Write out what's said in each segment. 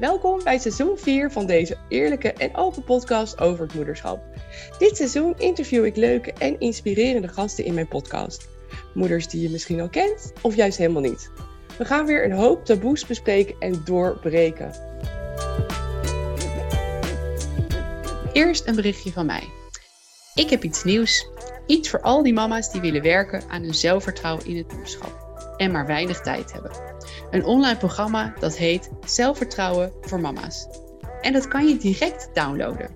Welkom bij seizoen 4 van deze eerlijke en open podcast over het moederschap. Dit seizoen interview ik leuke en inspirerende gasten in mijn podcast. Moeders die je misschien al kent of juist helemaal niet. We gaan weer een hoop taboes bespreken en doorbreken. Eerst een berichtje van mij. Ik heb iets nieuws. Iets voor al die mama's die willen werken aan hun zelfvertrouwen in het moederschap en maar weinig tijd hebben. Een online programma dat heet Zelfvertrouwen voor Mama's. En dat kan je direct downloaden.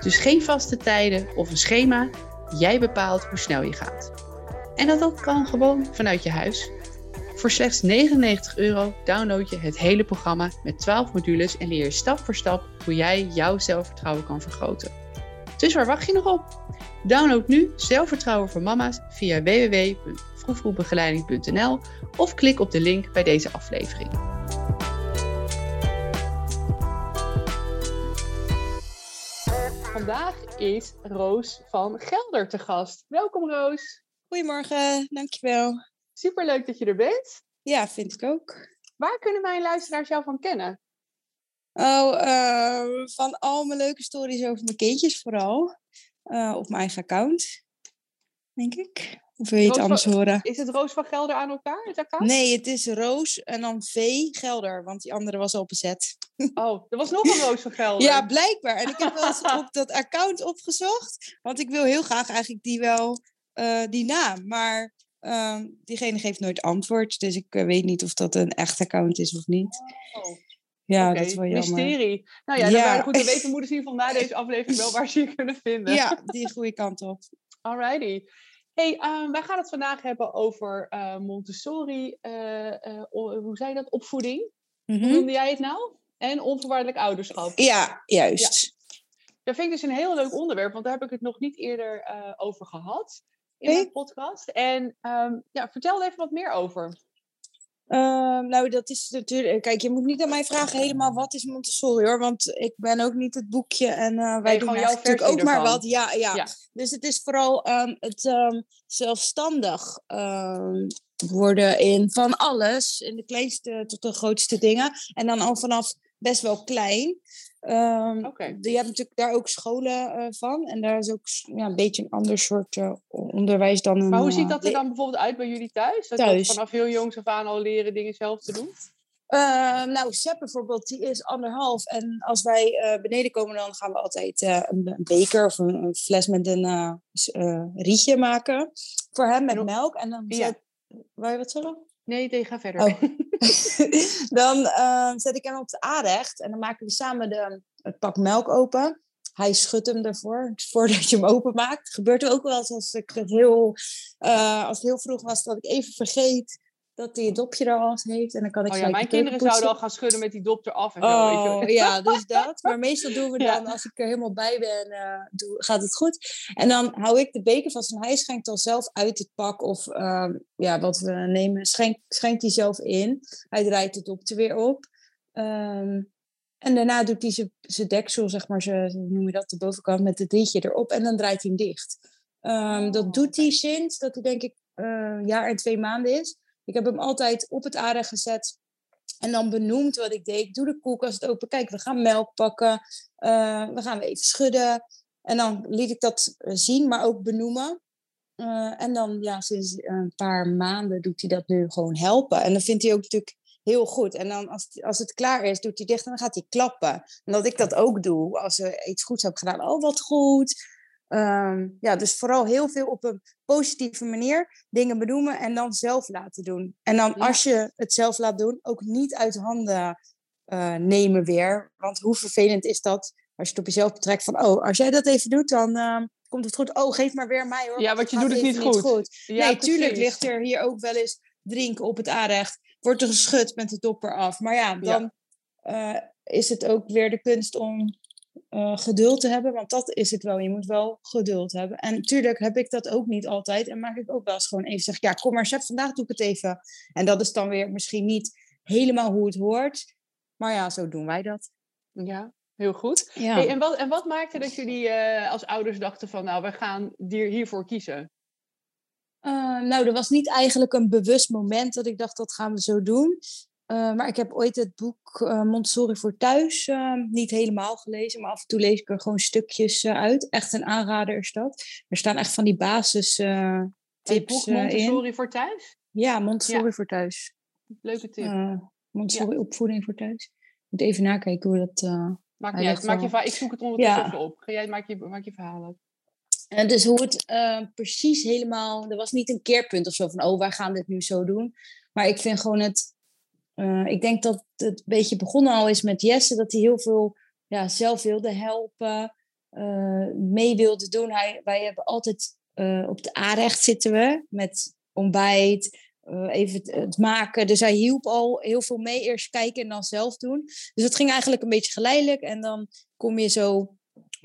Dus geen vaste tijden of een schema. Jij bepaalt hoe snel je gaat. En dat, dat kan gewoon vanuit je huis. Voor slechts 99 euro download je het hele programma met 12 modules en leer je stap voor stap hoe jij jouw zelfvertrouwen kan vergroten. Dus waar wacht je nog op? Download nu Zelfvertrouwen voor Mama's via of klik op de link bij deze aflevering. Vandaag is Roos van Gelder te gast. Welkom Roos. Goedemorgen, dankjewel. Superleuk dat je er bent. Ja, vind ik ook. Waar kunnen mijn luisteraars jou van kennen? Oh, uh, van al mijn leuke stories over mijn kindjes vooral. Uh, op mijn eigen account, denk ik. Of wil je het anders van, horen? Is het Roos van Gelder aan elkaar? Nee, het is Roos en dan V Gelder, want die andere was al bezet. Oh, er was nog een Roos van Gelder. ja, blijkbaar. En ik heb wel eens op dat account opgezocht, want ik wil heel graag eigenlijk die wel, uh, die naam. Maar uh, diegene geeft nooit antwoord, dus ik uh, weet niet of dat een echt account is of niet. Oh. Ja, okay, dat is wel jammer. Mysterie. Nou ja, ja. Dan, goed, dan weten moeders in ieder geval na deze aflevering wel waar ze je kunnen vinden. Ja, die goede kant op. Alrighty. Hey, um, wij gaan het vandaag hebben over uh, Montessori, uh, uh, hoe zei je dat, opvoeding? Mm -hmm. Hoe noemde jij het nou? En onvoorwaardelijk ouderschap. Ja, juist. Ja. Dat vind ik dus een heel leuk onderwerp, want daar heb ik het nog niet eerder over gehad in mijn podcast. En um, ja, vertel er even wat meer over. Uh, nou, dat is natuurlijk. Kijk, je moet niet aan mij vragen helemaal wat is Montessori hoor. Want ik ben ook niet het boekje en uh, wij nee, doen natuurlijk ook ervan. maar wat. Ja, ja, ja. Dus het is vooral um, het um, zelfstandig worden in van alles. In de kleinste tot de grootste dingen. En dan al vanaf best wel klein. Um, okay. Je hebt natuurlijk daar ook scholen uh, van. En daar is ook ja, een beetje een ander soort uh, onderwijs dan een... Maar hoe ziet dat er dan bijvoorbeeld uit bij jullie thuis? Dat thuis. je vanaf heel jongs af aan al leren dingen zelf te doen? Uh, nou, Sepp bijvoorbeeld, die is anderhalf. En als wij beneden komen, dan gaan we altijd een, een, beker of een, een fles met een rietje maken. Voor hem met melk. En dan ja. zet... Wou je wat zeggen? Nee, nee, ga verder. Oh. dan uh, zet ik hem op de aanrecht en dan maken we samen de, het pak melk open. Hij schudt hem ervoor, voordat je hem openmaakt. Gebeurt er ook wel eens als, ik heel, uh, als het heel vroeg was, dat ik even vergeet dat hij het dopje er al heeft. En dan kan ik oh ja, mijn kinderen poetsen. zouden al gaan schudden met die dop eraf. En oh, zo, weet je. ja, dus dat. Maar meestal doen we dan, Ja. als ik er helemaal bij ben, uh, doe, gaat het goed. En dan hou ik de beker vast en hij schenkt dan zelf uit het pak. Of uh, ja, wat we nemen, schenkt, schenkt hij zelf in. Hij draait het dop er weer op. Um, en daarna doet hij zijn deksel, zeg maar, ze, hoe noem je dat, de bovenkant met het rietje erop. En dan draait hij hem dicht. Um, dat doet hij sinds dat hij denk ik uh, een jaar en twee maanden is. Ik heb hem altijd op het aarde gezet en dan benoemd wat ik deed. Ik doe de koelkast open. Kijk, we gaan melk pakken. Uh, we gaan even schudden. En dan liet ik dat zien, maar ook benoemen. Uh, en dan, ja, sinds een paar maanden doet hij dat nu gewoon helpen. En dan vindt hij ook natuurlijk heel goed. En dan als, als het klaar is, doet hij dicht en dan gaat hij klappen. En dat ik dat ook doe als er iets goeds heb gedaan. Oh, wat goed. Um, ja, dus vooral heel veel op een positieve manier dingen benoemen en dan zelf laten doen. En dan Ja. als je het zelf laat doen, ook niet uit handen uh, nemen weer. Want hoe vervelend is dat als je het op jezelf betrekt van, oh, als jij dat even doet, dan uh, komt het goed. Oh, geef maar weer mij hoor. Ja, want je doet het niet goed. Ja, nee, tuurlijk ligt er hier ook wel eens drinken op het aanrecht. Wordt er geschud met de dopper af. Maar ja, dan uh, is het ook weer de kunst om uh, geduld te hebben. Want dat is het wel. Je moet wel geduld hebben. En natuurlijk heb ik dat ook niet altijd. En maak ik ook wel eens gewoon even zeg, ja, kom maar, chef, vandaag doe ik het even. En dat is dan weer misschien niet helemaal hoe het hoort. Maar ja, zo doen wij dat. Ja, heel goed. Ja. Hey, en, wat, en wat maakte dat jullie uh, als ouders dachten van, nou, we gaan hier, hiervoor kiezen? Uh, nou, er was niet eigenlijk een bewust moment dat ik dacht, dat gaan we zo doen. Eh, maar ik heb ooit het boek uh, Montessori voor thuis uh, niet helemaal gelezen, maar af en toe lees ik er gewoon stukjes uit. Echt een aanrader is dat. Er staan echt van die basis tips boek Montessori voor thuis? Ja, Montessori ja. voor thuis. Leuke tip. Montessori ja. opvoeding voor thuis. Ik moet even nakijken hoe dat... maak niet uit. Maak je, ik zoek het ondertussen ja. op. Ga jij, maak je, maak je verhalen. En dus hoe het precies helemaal... Er was niet een keerpunt of zo van, oh, wij gaan dit nu zo doen. Maar ik vind gewoon het uh, ik denk dat het een beetje begonnen al is met Jesse, dat hij heel veel ja, zelf wilde helpen, uh, mee wilde doen. Hij, wij hebben altijd uh, op de aanrecht zitten we met ontbijt, even het, het, maken. Dus hij hielp al heel veel mee, eerst kijken en dan zelf doen. Dus het ging eigenlijk een beetje geleidelijk en dan kom je zo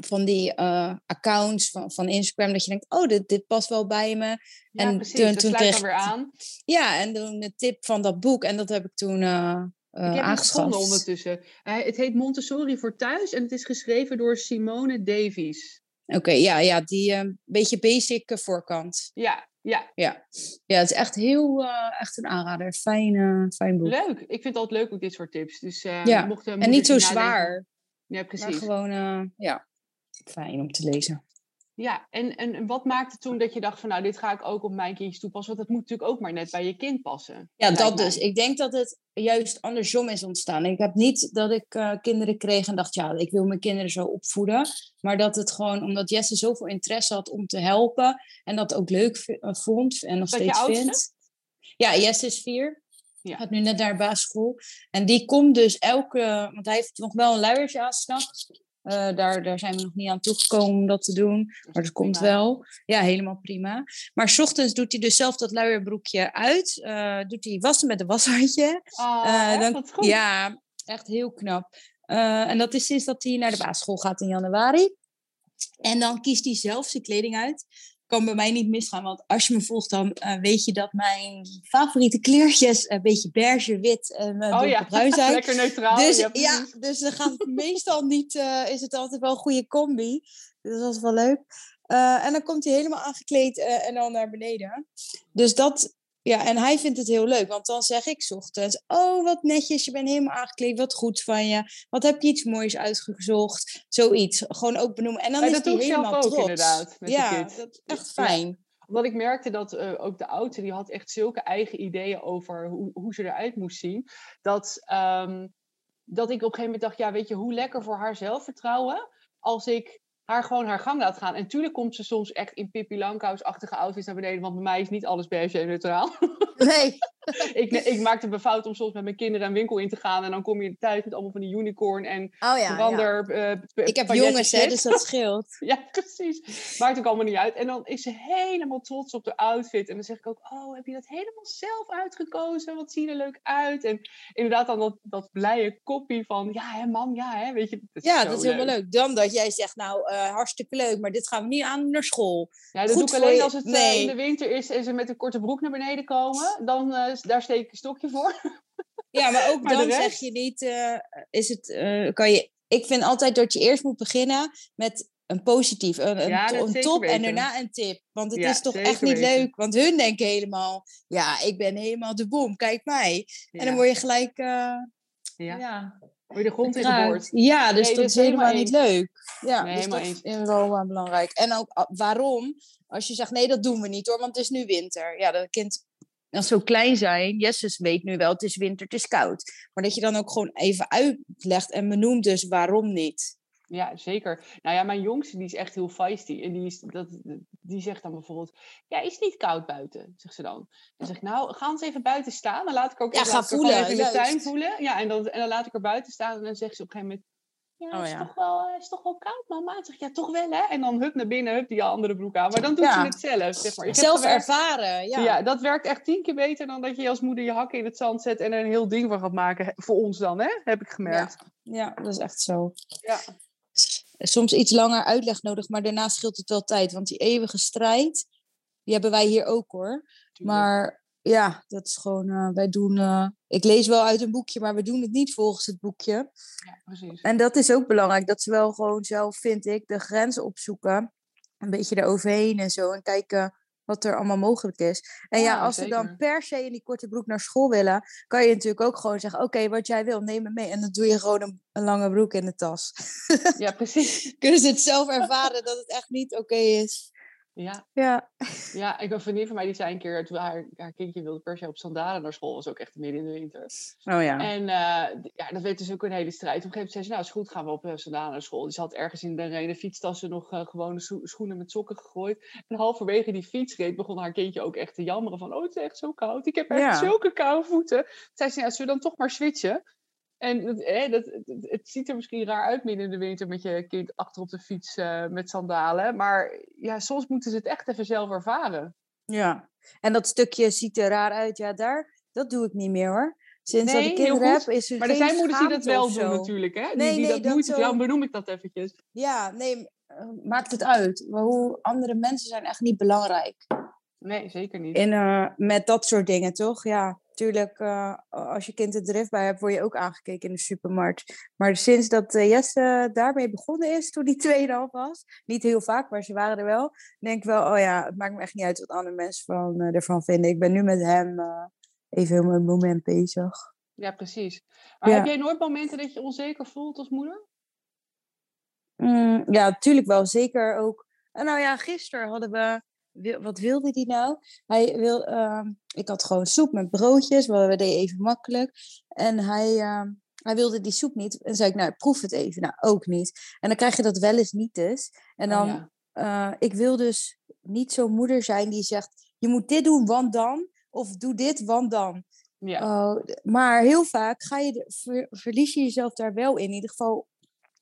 van die uh, accounts van, van Instagram, dat je denkt, oh, dit, dit past wel bij me. Ja, en precies, toen, toen kreeg weer aan. Ja, en toen de tip van dat boek, en dat heb ik toen uh, uh, ik heb het gevonden ondertussen. het heet Montessori voor thuis en het is geschreven door Simone Davies. Oké, ja, ja, die een beetje basic voorkant. Ja, ja. Ja, ja het is echt heel, echt een aanrader. Fijn, fijn boek. Leuk. Ik vind het altijd leuk ook dit soort tips. Dus, ja, mocht, en niet zo zwaar. Ja, precies. Maar gewoon, ja fijn om te lezen. Ja, en, en wat maakte toen dat je dacht van nou, dit ga ik ook op mijn kindjes toepassen? Want dat moet natuurlijk ook maar net bij je kind passen. Ja, dat dus. Ik denk dat het juist andersom is ontstaan. Ik heb niet dat ik uh, kinderen kreeg en dacht, ja, ik wil mijn kinderen zo opvoeden. Maar dat het gewoon, omdat Jesse zoveel interesse had om te helpen en dat ook leuk uh, vond en nog dat steeds vindt. Ja, Jesse is vier. Ja. Gaat nu net naar basisschool. En die komt dus elke, want hij heeft nog wel een luiertje aan s'nachts. Uh, daar, daar zijn we nog niet aan toegekomen om dat te doen. Maar dat komt wel. Ja, helemaal prima. Maar s ochtends doet hij dus zelf dat luierbroekje uit. Uh, doet hij wassen met een washandje. Oh, uh, dan, goed. Ja, echt heel knap. en dat is sinds dat hij naar de basisschool gaat in januari. En dan kiest hij zelf zijn kleding uit kan bij mij niet misgaan. Want als je me volgt, dan uh, weet je dat mijn favoriete kleurtjes een beetje beige, wit en uh, oh, ja. bruin zijn. Lekker neutraal. Dus, ja, ja, dus dan gaat het meestal niet, uh, is het altijd wel een goede combi. Dus dat is wel leuk. en dan komt hij helemaal aangekleed en dan naar beneden. Dus dat ja, en hij vindt het heel leuk, want dan zeg ik ochtends: Oh, wat netjes, je bent helemaal aangekleed, wat goed van je. Wat heb je iets moois uitgezocht? Zoiets, gewoon ook benoemen. En dan is dat hij helemaal ook, trots. inderdaad. Met ja, dat is echt fijn. Ja. Omdat ik merkte dat uh, ook de oudste, die had echt zulke eigen ideeën over hoe, hoe ze eruit moest zien. Dat, um, dat ik op een gegeven moment dacht: Ja, weet je, hoe lekker voor haar zelfvertrouwen als ik haar gewoon haar gang laat gaan. En tuurlijk komt ze soms echt in Pippi Langkous-achtige outfits naar beneden, want bij mij is niet alles beige neutraal. Nee. ik, ik maakte me fout om soms met mijn kinderen een winkel in te gaan en dan kom je thuis met allemaal van die unicorn en oh ja. Uh, ik heb jongens, hè, dus dat scheelt. ja, precies. Maakt ook allemaal niet uit. En dan is ze helemaal trots op de outfit. En dan zeg ik ook, oh, heb je dat helemaal zelf uitgekozen? Wat zie je er leuk uit? En inderdaad dan dat, dat blije koppie van, ja hè, mam, ja hè, weet je. Dat ja, dat is helemaal leuk. Dan dat jij zegt, nou, uh, hartstikke leuk, maar dit gaan we niet aan naar school. Ja, dat Goed doe ik alleen als het nee. uh, in de winter is en ze met een korte broek naar beneden komen. Dan daar steek ik een stokje voor. Ja, maar ook maar dan zeg je niet, uh, is het, uh, kan je, ik vind altijd dat je eerst moet beginnen met een positief, een, een, ja, een top weten. en daarna een tip. Want het Ja, is toch echt niet weten. leuk, want hun denken helemaal, ja, ik ben helemaal de boom, kijk mij. En dan word je gelijk, uh, Ja. ja, Word je de grond in geboord. Ja, dus Nee, dat is is helemaal niet leuk. Ja, Nee, dus dat eens. is wel belangrijk. En ook uh, waarom, als je zegt, nee, dat doen we niet hoor, want het is nu winter. Ja, dat kind als ze zo klein zijn, Jesses weet nu wel, het is winter, het is koud. Maar dat je dan ook gewoon even uitlegt en benoemt dus waarom niet. Ja, zeker. Nou ja, mijn jongste die is echt heel feisty. En die, is, dat, die zegt dan bijvoorbeeld, ja, is het niet koud buiten? Zegt ze dan. Dan zeg ik, nou, ga eens even buiten staan. Dan laat ik ook Ja, even, ga voelen, even in de tuin voelen. Ja, en dan, en dan laat ik haar buiten staan. En dan zegt ze op een gegeven moment, ja, Oh, is, ja. Toch wel, eh, is toch wel koud, mama? Dan zeg ik, ja, toch wel, hè? En dan hup naar binnen, hup die andere broek aan. Maar dan doet Ja. ze het zelf, zeg maar. Ik heb Zelf gewerkt- ervaren, ja. Ja. dat werkt echt tien keer beter dan dat je als moeder je hakken in het zand zet en er een heel ding van gaat maken. Voor ons dan, hè? Heb ik gemerkt. Ja, dat is echt zo. Ja. Soms iets langer uitleg nodig, maar daarna scheelt het wel tijd. Want die eeuwige strijd, die hebben wij hier ook hoor. Maar ja, dat is gewoon, eh, wij doen, eh, ik lees wel uit een boekje, maar we doen het niet volgens het boekje. Ja, precies. En dat is ook belangrijk, dat ze wel gewoon zelf, vind ik, de grenzen opzoeken. Een beetje eroverheen en zo. En kijken wat er allemaal mogelijk is. En ja, Ja, als ze dan per se in die korte broek naar school willen, kan je natuurlijk ook gewoon zeggen: Oké, wat jij wil, neem me mee. En dan doe je gewoon een, een lange broek in de tas. Ja, precies. Kunnen ze het zelf ervaren dat het echt niet oké is? Ja, Ja. ja, ik heb een vriendin van mij die zei een keer, toen haar, haar kindje wilde per se op sandalen naar school, was ook echt midden in de winter. Oh ja. En eh, ja, dat werd dus ook een hele strijd. Op een gegeven moment zei ze, nou is goed, gaan we op uh, sandalen naar school. Dus ze had ergens in de reden fietstassen nog eh, gewone scho- schoenen met sokken gegooid. En halverwege die fietsrit begon haar kindje ook echt te jammeren van, oh het is echt zo koud. Ik heb echt Ja. zulke koude voeten. Toen zei ze, ja, zullen we dan toch maar switchen? En dat, hè, dat, het, het ziet er misschien raar uit midden in de winter met je kind achter op de fiets eh, met sandalen. Maar ja, soms moeten ze het echt even zelf ervaren. ja. En dat stukje ziet er raar uit. Ja, daar, dat doe ik niet meer hoor. Sinds dat ik heel kinderen heb, is er Maar er zijn moeders die dat wel doen natuurlijk. Hè? Die, Nee, die nee, dat dat moeite, zo- dan benoem ik dat eventjes. Ja, nee, eh, maakt het uit. Maar hoe andere mensen zijn echt niet belangrijk. Nee, zeker niet. In, eh, met dat soort dingen, toch? Ja, tuurlijk, eh, als je kind er drift bij hebt, word je ook aangekeken in de supermarkt. Maar sinds dat eh, Jesse daarmee begonnen is, toen die 2,5 was, niet heel vaak, maar ze waren er wel, denk ik wel, oh ja, het maakt me echt niet uit wat andere mensen van, eh, ervan vinden. Ik ben nu met hem even mijn moment bezig. Ja, precies. Maar Ja. heb jij nooit momenten dat je onzeker voelt als moeder? Mm, ja, natuurlijk wel. Zeker ook. En nou ja, gisteren hadden we. Wat wilde hij nou? Hij wil, ehm, ik had gewoon soep met broodjes. We deden even makkelijk. En hij, ehm, hij wilde die soep niet. En zei ik, nou, proef het even. Nou, ook niet. En dan krijg je dat wel eens niet eens. En Oh, dan, ja. eh, ik wil dus niet zo'n moeder zijn die zegt: je moet dit doen, want dan. Of doe dit, want dan. Ja. Oh, maar heel vaak ga je, ver- verlies je jezelf daar wel in. In ieder geval,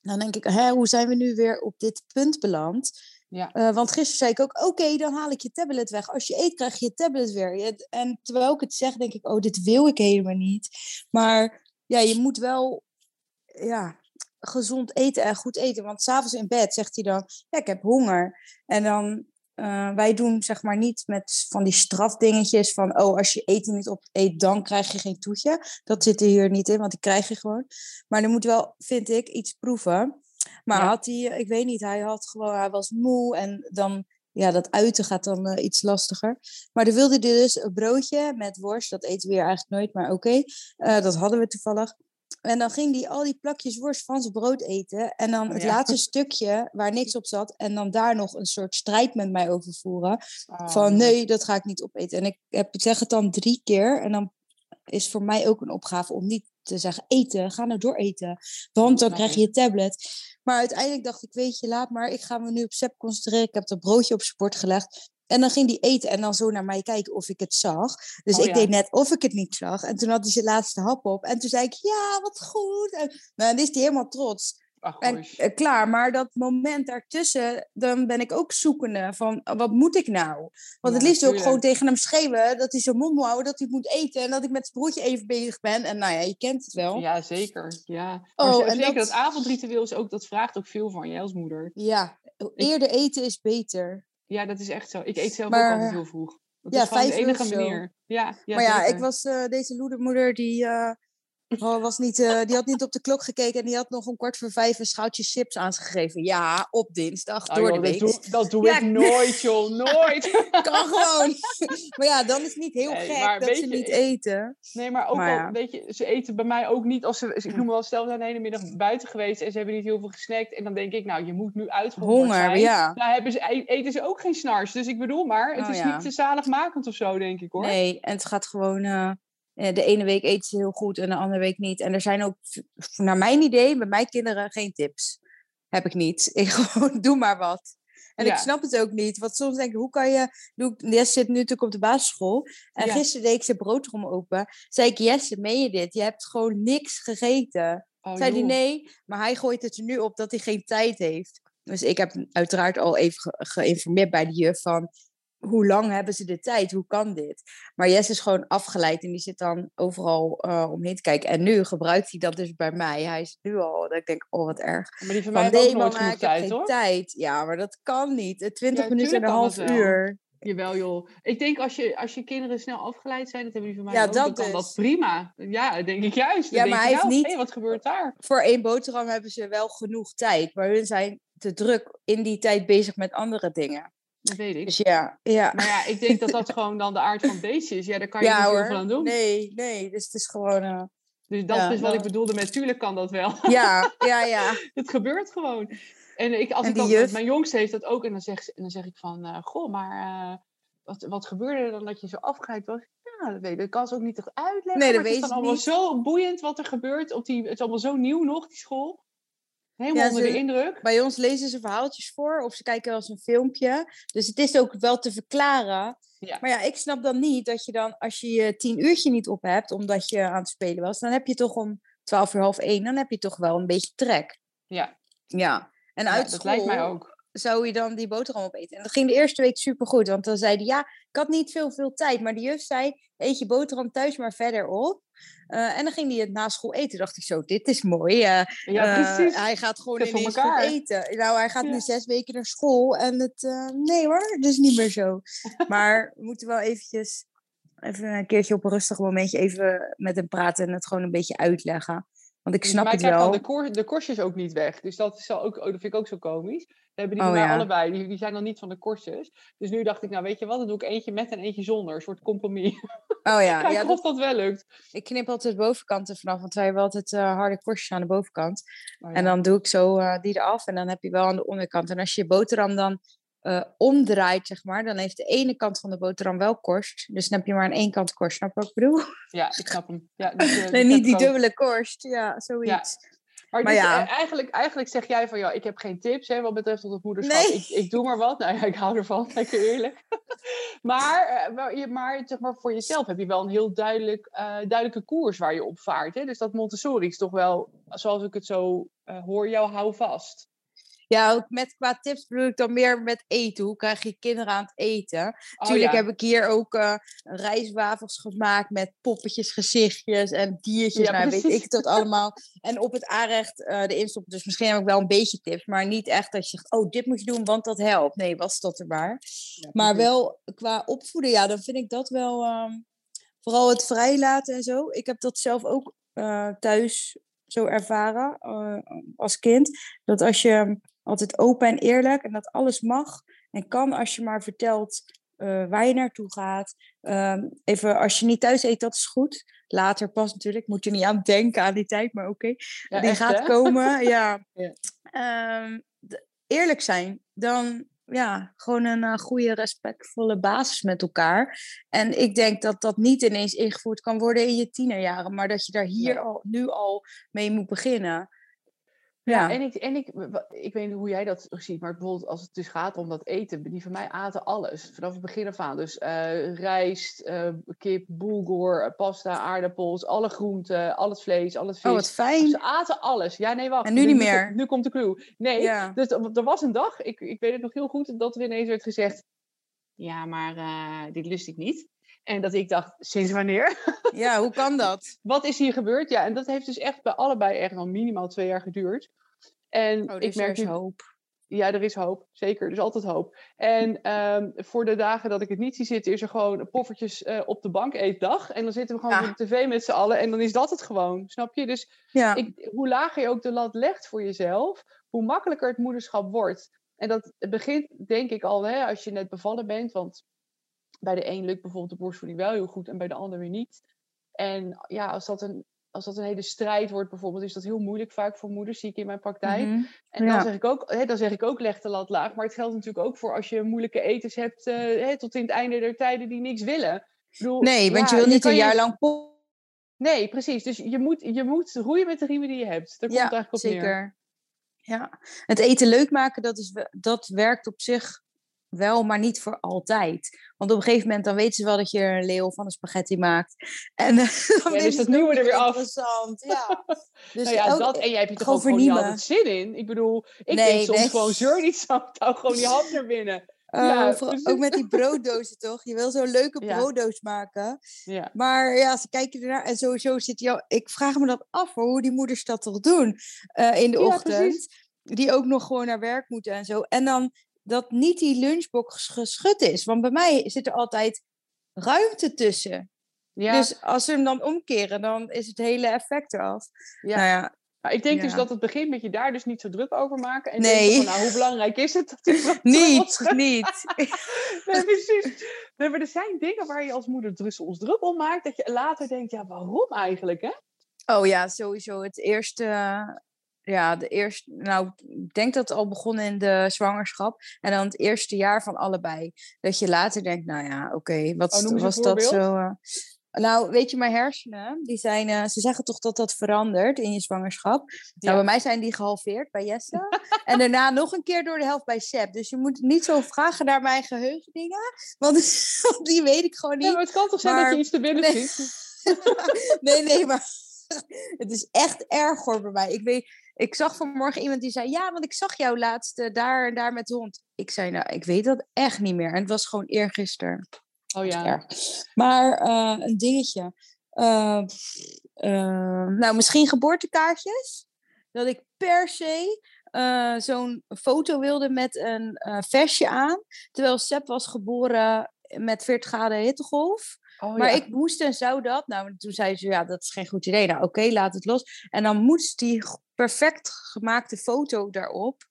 dan denk ik, hè, hoe zijn we nu weer op dit punt beland? Ja. Eh, want gisteren zei ik ook, oké, dan haal ik je tablet weg. Als je eet, krijg je je tablet weer. En terwijl ik het zeg, denk ik, oh, dit wil ik helemaal niet. Maar ja, je moet wel ja, gezond eten en goed eten. Want s'avonds in bed zegt hij dan, ja, ik heb honger. En dan, eh, wij doen zeg maar niet met van die strafdingetjes van, oh, als je eten niet opeet, dan krijg je geen toetje. Dat zit er hier niet in, want die krijg je gewoon. Maar er moet wel, vind ik, iets proeven. Maar Ja. had hij, ik weet niet, hij had gewoon, hij was moe en dan, ja, dat uiten gaat dan eh, iets lastiger. Maar dan wilde hij dus een broodje met worst, dat eten we hier eigenlijk nooit, maar oké, Eh, dat hadden we toevallig. En dan ging hij al die plakjes worst van zijn brood eten. En dan het ja. laatste stukje waar niks op zat. En dan daar nog een soort strijd met mij over voeren. Oh, van nee, dat ga ik niet opeten. En ik heb, zeg het dan drie keer. En dan is voor mij ook een opgave om niet te zeggen eten. Ga nou door eten. Want dan krijg je je tablet. Maar uiteindelijk dacht ik, weet je, laat maar. Ik ga me nu op Sepp concentreren. Ik heb dat broodje op zijn bord gelegd. En dan ging hij eten en dan zo naar mij kijken of ik het zag. Dus Oh, ik ja. deed net of ik het niet zag. En toen had hij zijn laatste hap op. En toen zei ik, ja, wat goed. En nou, dan is hij helemaal trots. Ach, En gosh. eh, klaar, maar dat moment daartussen, dan ben ik ook zoekende van, eh, wat moet ik nou? Want het Ja, liefst ook tuurlijk. gewoon tegen hem schreeuwen dat hij zijn mond moet houden, dat hij moet eten en dat ik met zijn broodje even bezig ben. En nou ja, je kent het wel. Ja, Ja, zeker. Ja. Oh, Maar zeker dat- dat... avondritueel is ook, dat vraagt ook veel van je als moeder. eerder eten is beter. Ja, dat is echt zo. Ik eet zelf Maar- ook altijd heel vroeg. Dat Ja, is de vijf uur enige manier. Ja, ja, maar ja, zeker. ik was eh, deze loedermoeder die, eh, oh, was niet, eh, die had niet op de klok gekeken en die had nog om kwart voor vijf een schaaltje chips aangegeven. Ja, op dinsdag, Oh, door joh, de week. Dat doe, dat doe Ja, ik nooit, joh. Nooit. Kan gewoon. maar ja, dan is het niet heel Nee, gek dat ze je, niet eten. Nee, maar ook Maar al, weet je, ze eten bij mij ook niet als ze, ik noem wel, stel we zijn de hele middag buiten geweest en ze hebben niet heel veel gesnackt en dan denk ik, nou, je moet nu uitgehongerd Honger, zijn. ja. Nou, hebben ze, e- eten ze ook geen snars, dus ik bedoel maar, het Oh, is ja. niet te zaligmakend of zo, denk ik hoor. Nee, en het gaat gewoon. eh, de ene week eten ze heel goed en de andere week niet. En er zijn ook, naar mijn idee, bij mijn kinderen geen tips. Heb ik niet. Ik gewoon doe maar wat. En Ja. ik snap het ook niet. Want soms denk ik, hoe kan je. Doe ik, zit nu natuurlijk op de basisschool. En Ja. gisteren deed ik zijn broodrom open. Zei ik, Jesse, meen je dit? Je hebt gewoon niks gegeten. Oh, Zei hij nee, maar hij gooit het er nu op dat hij geen tijd heeft. Dus ik heb uiteraard al even ge- geïnformeerd bij de juf van hoe lang hebben ze de tijd? Hoe kan dit? Maar Jess is gewoon afgeleid en die zit dan overal eh, omheen te kijken. En nu gebruikt hij dat dus bij mij. Hij is nu al, dat ik denk, oh wat erg. Maar die van mij heeft nee mama, heb tijd geen hoor. tijd. Ja, maar dat kan niet. Eh, 20 Ja, minuten en een half dat uur. Jawel joh. Ik denk als je, als je kinderen snel afgeleid zijn, dat hebben die van mij Ja, ook, dan dat kan dat dus. prima. Ja, denk ik juist. Dan Ja, maar hij heeft nou, niet- hé, wat gebeurt daar? Voor één boterham hebben ze wel genoeg tijd. Maar hun zijn te druk in die tijd bezig met andere dingen. Dat weet ik. Dus ja, ja. Maar ja, ik denk dat dat gewoon dan de aard van het beestje is. Ja, daar kan je ja, niet hoor. veel aan doen. Nee, nee. Dus het is gewoon... eh, Dus dat Ja, is wat ik bedoelde met tuurlijk kan dat wel. ja, ja, ja. het gebeurt gewoon. En ik, als En ik dan, juf? mijn jongste heeft dat ook. En dan zeg, en dan zeg ik van, eh, goh, maar eh, wat, wat gebeurde er dan dat je zo afgeleid was? Ja, dat weet ik. Dat kan ze ook niet echt uitleggen. Nee, dat maar het is dan allemaal niet. zo boeiend wat er gebeurt. Op die, het is allemaal zo nieuw nog, die school. Helemaal Ja, onder de indruk. Bij ons lezen ze verhaaltjes voor of ze kijken wel eens een filmpje. Dus het is ook wel te verklaren. Ja. Maar ja, ik snap dan niet dat je dan, als je je tien uurtje niet op hebt, omdat je aan het spelen was, dan heb je toch om twaalf uur half één, dan heb je toch wel een beetje trek. Ja, Ja. En ja, uit dat school lijkt mij ook. zou je dan die boterham opeten. En dat ging de eerste week supergoed, want dan zeiden ja, ik had niet veel, veel tijd. Maar de juf zei, eet je boterham thuis maar verder op. Eh, en dan ging hij het na school eten. Dacht ik zo, dit is mooi. eh, Ja, eh, precies. hij gaat gewoon voor ineens goed eten. Nou, hij gaat Ja. nu zes weken naar school. En het, nee hoor, dus niet meer zo. maar we moeten wel eventjes, even een keertje op een rustig momentje even met hem praten. En het gewoon een beetje uitleggen. Want ik Dus snap het wel. dan de, koor, de korstjes ook niet weg. Dus dat, is al ook, oh, dat vind ik ook zo komisch. Dat hebben die Oh, ja. allebei. Die, die zijn dan niet van de korstjes. Dus nu dacht ik, nou weet je wat, dan doe ik eentje met en eentje zonder. Een soort compromis. Oh ja, Kijk ja of dat, dat wel lukt. ik knip altijd de bovenkant er vanaf. Want wij hebben altijd eh, harde korstjes aan de bovenkant. Oh, ja. En dan doe ik zo eh, die eraf en dan heb je wel aan de onderkant. En als je je boterham dan eh, omdraait, zeg maar, dan heeft de ene kant van de boterham wel korst. Dus dan heb je maar aan één kant korst. Snap je wat ik bedoel? Ja, ik snap hem. Ja, dus, eh, Nee, niet die dubbele korst. Ja, zoiets. Maar, Maar dus, ja. eh, eigenlijk, eigenlijk zeg jij van, ja, ik heb geen tips hè, wat betreft tot het moederschap. Nee. Ik, ik doe maar wat. Nou ja, ik hou ervan, lekker eerlijk. maar, maar, zeg maar voor jezelf heb je wel een heel duidelijk, duidelijke koers waar je op vaart. Hè? Dus dat Montessori is toch wel, zoals ik het zo hoor, jou hou vast. Ja, ook met qua tips bedoel ik dan meer met eten. Hoe krijg je kinderen aan het eten? Oh, Tuurlijk ja. heb ik hier ook rijstwafels gemaakt met poppetjes, gezichtjes en diertjes. Ja, nou, weet ik dat allemaal. En op het aanrecht eh de instoppen. Dus misschien heb ik wel een beetje tips, maar niet echt dat je zegt, oh, dit moet je doen, want dat helpt. Nee, was dat er maar. Ja, Maar wel qua opvoeden, ja, dan vind ik dat wel. ehm, vooral het vrijlaten en zo. Ik heb dat zelf ook eh, thuis zo ervaren als kind. Dat als je altijd open en eerlijk en dat alles mag en kan als je maar vertelt eh, waar je naartoe gaat. Ehm, even als je niet thuis eet, dat is goed. Later pas natuurlijk. Moet je niet aan denken aan die tijd, maar oké Ja, die echt, gaat hè? komen. Ja. Ja. Ehm, eerlijk zijn, dan ja, gewoon een eh, goede, respectvolle basis met elkaar. En ik denk dat dat niet ineens ingevoerd kan worden in je tienerjaren, maar dat je daar hier al, nu al mee moet beginnen. Ja, en, ik, en ik, ik weet niet hoe jij dat ziet, maar bijvoorbeeld als het dus gaat om dat eten, die van mij aten alles, vanaf het begin af aan. Dus eh, rijst, eh, kip, bulgur, eh, pasta, aardappels, alle groenten, al het vlees, al het vis. oh wat fijn. Ze aten alles. Ja, nee, wacht. En nu niet meer? Nu komt de clue. Nee, Ja. dus er was een dag, ik, ik weet het nog heel goed, dat er ineens werd gezegd, ja, maar eh, dit lust ik niet. En dat ik dacht, sinds wanneer? ja, hoe kan dat? Wat is hier gebeurd? Ja, en dat heeft dus echt bij allebei echt al minimaal twee jaar geduurd. En Oh, ik dus er merk is nu, hoop. ja, er is hoop. Zeker, er is altijd hoop. En ehm, voor de dagen dat ik het niet zie zitten, is er gewoon poffertjes eh, op de bank eetdag. En dan zitten we gewoon Ja. voor de tv met z'n allen. En dan is dat het gewoon, snap je? Dus Ja, ik, hoe lager je ook de lat legt voor jezelf, hoe makkelijker het moederschap wordt. En dat begint, denk ik al, hè, als je net bevallen bent. Want bij de een lukt bijvoorbeeld de borstvoeding wel heel goed en bij de ander weer niet. En ja, als dat een, als dat een hele strijd wordt bijvoorbeeld, is dat heel moeilijk vaak voor moeders, zie ik in mijn praktijk. mhm. En Ja. dan, zeg ik ook, hè, dan zeg ik ook, leg de lat laag. Maar het geldt natuurlijk ook voor als je moeilijke etens hebt eh, hè, tot in het einde der tijden die niks willen. Bedoel, Nee, want ja, je wil niet een je- jaar lang po- Nee, precies. Dus je moet, je moet roeien met de riemen die je hebt. Daar komt Ja, eigenlijk op neer. zeker. Ja, het eten leuk maken, dat, is, dat werkt op zich wel, maar niet voor altijd. Want op een gegeven moment dan weten ze wel dat je een leeuw van een spaghetti maakt. En eh, dan dus vinden dat nieuwe er weer af. Interessant, ja. Dus nou ja, dat, en jij hebt je toch gewoon ook niet altijd zin in? Ik bedoel, ik Nee, denk soms nee. gewoon, zeur niet zo, hou gewoon die hand naar binnen. Oh, ja, vooral- precies. ook met die brooddozen, toch? Je wil zo'n leuke Ja. brooddoos maken. Ja, Maar ja, ze kijken ernaar en sowieso zit jou. Ik vraag me dat af hoor, hoe die moeders dat toch doen eh, in de Ja, ochtend. precies. Die ook nog gewoon naar werk moeten en zo. En dan dat niet die lunchbox geschud is. Want bij mij zit er altijd ruimte tussen. ja, Dus als ze hem dan omkeren, dan is het hele effect eraf. ja. Nou ja, ik denk dus dat het begint met je daar dus niet zo druk over maken. En nee. Van, nou, hoe belangrijk is het? Dat niet, niet. nee, precies. Nee, maar er zijn dingen waar je als moeder soms druk om maakt. Dat je later denkt, ja, waarom eigenlijk, hè? Oh ja, sowieso. Het eerste, ja, de eerste, nou, ik denk dat het al begonnen in de zwangerschap. En dan het eerste jaar van allebei. Dat je later denkt, nou ja, oké, wat oh, was dat zo? Uh, nou, weet je, mijn hersenen, die zijn, uh, ze zeggen toch dat dat verandert in je zwangerschap. Nou, bij mij zijn die gehalveerd bij Jesse. en daarna nog een keer door de helft bij Seb. Dus je moet niet zo vragen naar mijn geheugendingen. Want die weet ik gewoon niet. Ja, maar het kan toch zijn dat je iets te binnen nee. nee, nee, maar het is echt erg hoor bij mij. Ik weet, ik zag vanmorgen iemand die zei: Ja, want ik zag jou laatst uh, daar en daar met de hond. Ik zei: Nou, ik weet dat echt niet meer. En het was gewoon eergisteren. Oh ja. Maar uh, een dingetje. Uh, nou, misschien geboortekaartjes. Dat ik per se zo'n foto wilde met een vestje aan. Terwijl Seb was geboren met 40 graden hittegolf. Oh, maar ik moest en zou dat. Nou, toen zei ze, ja, dat is geen goed idee. Nou, oké, laat het los. En dan moest die perfect gemaakte foto daarop.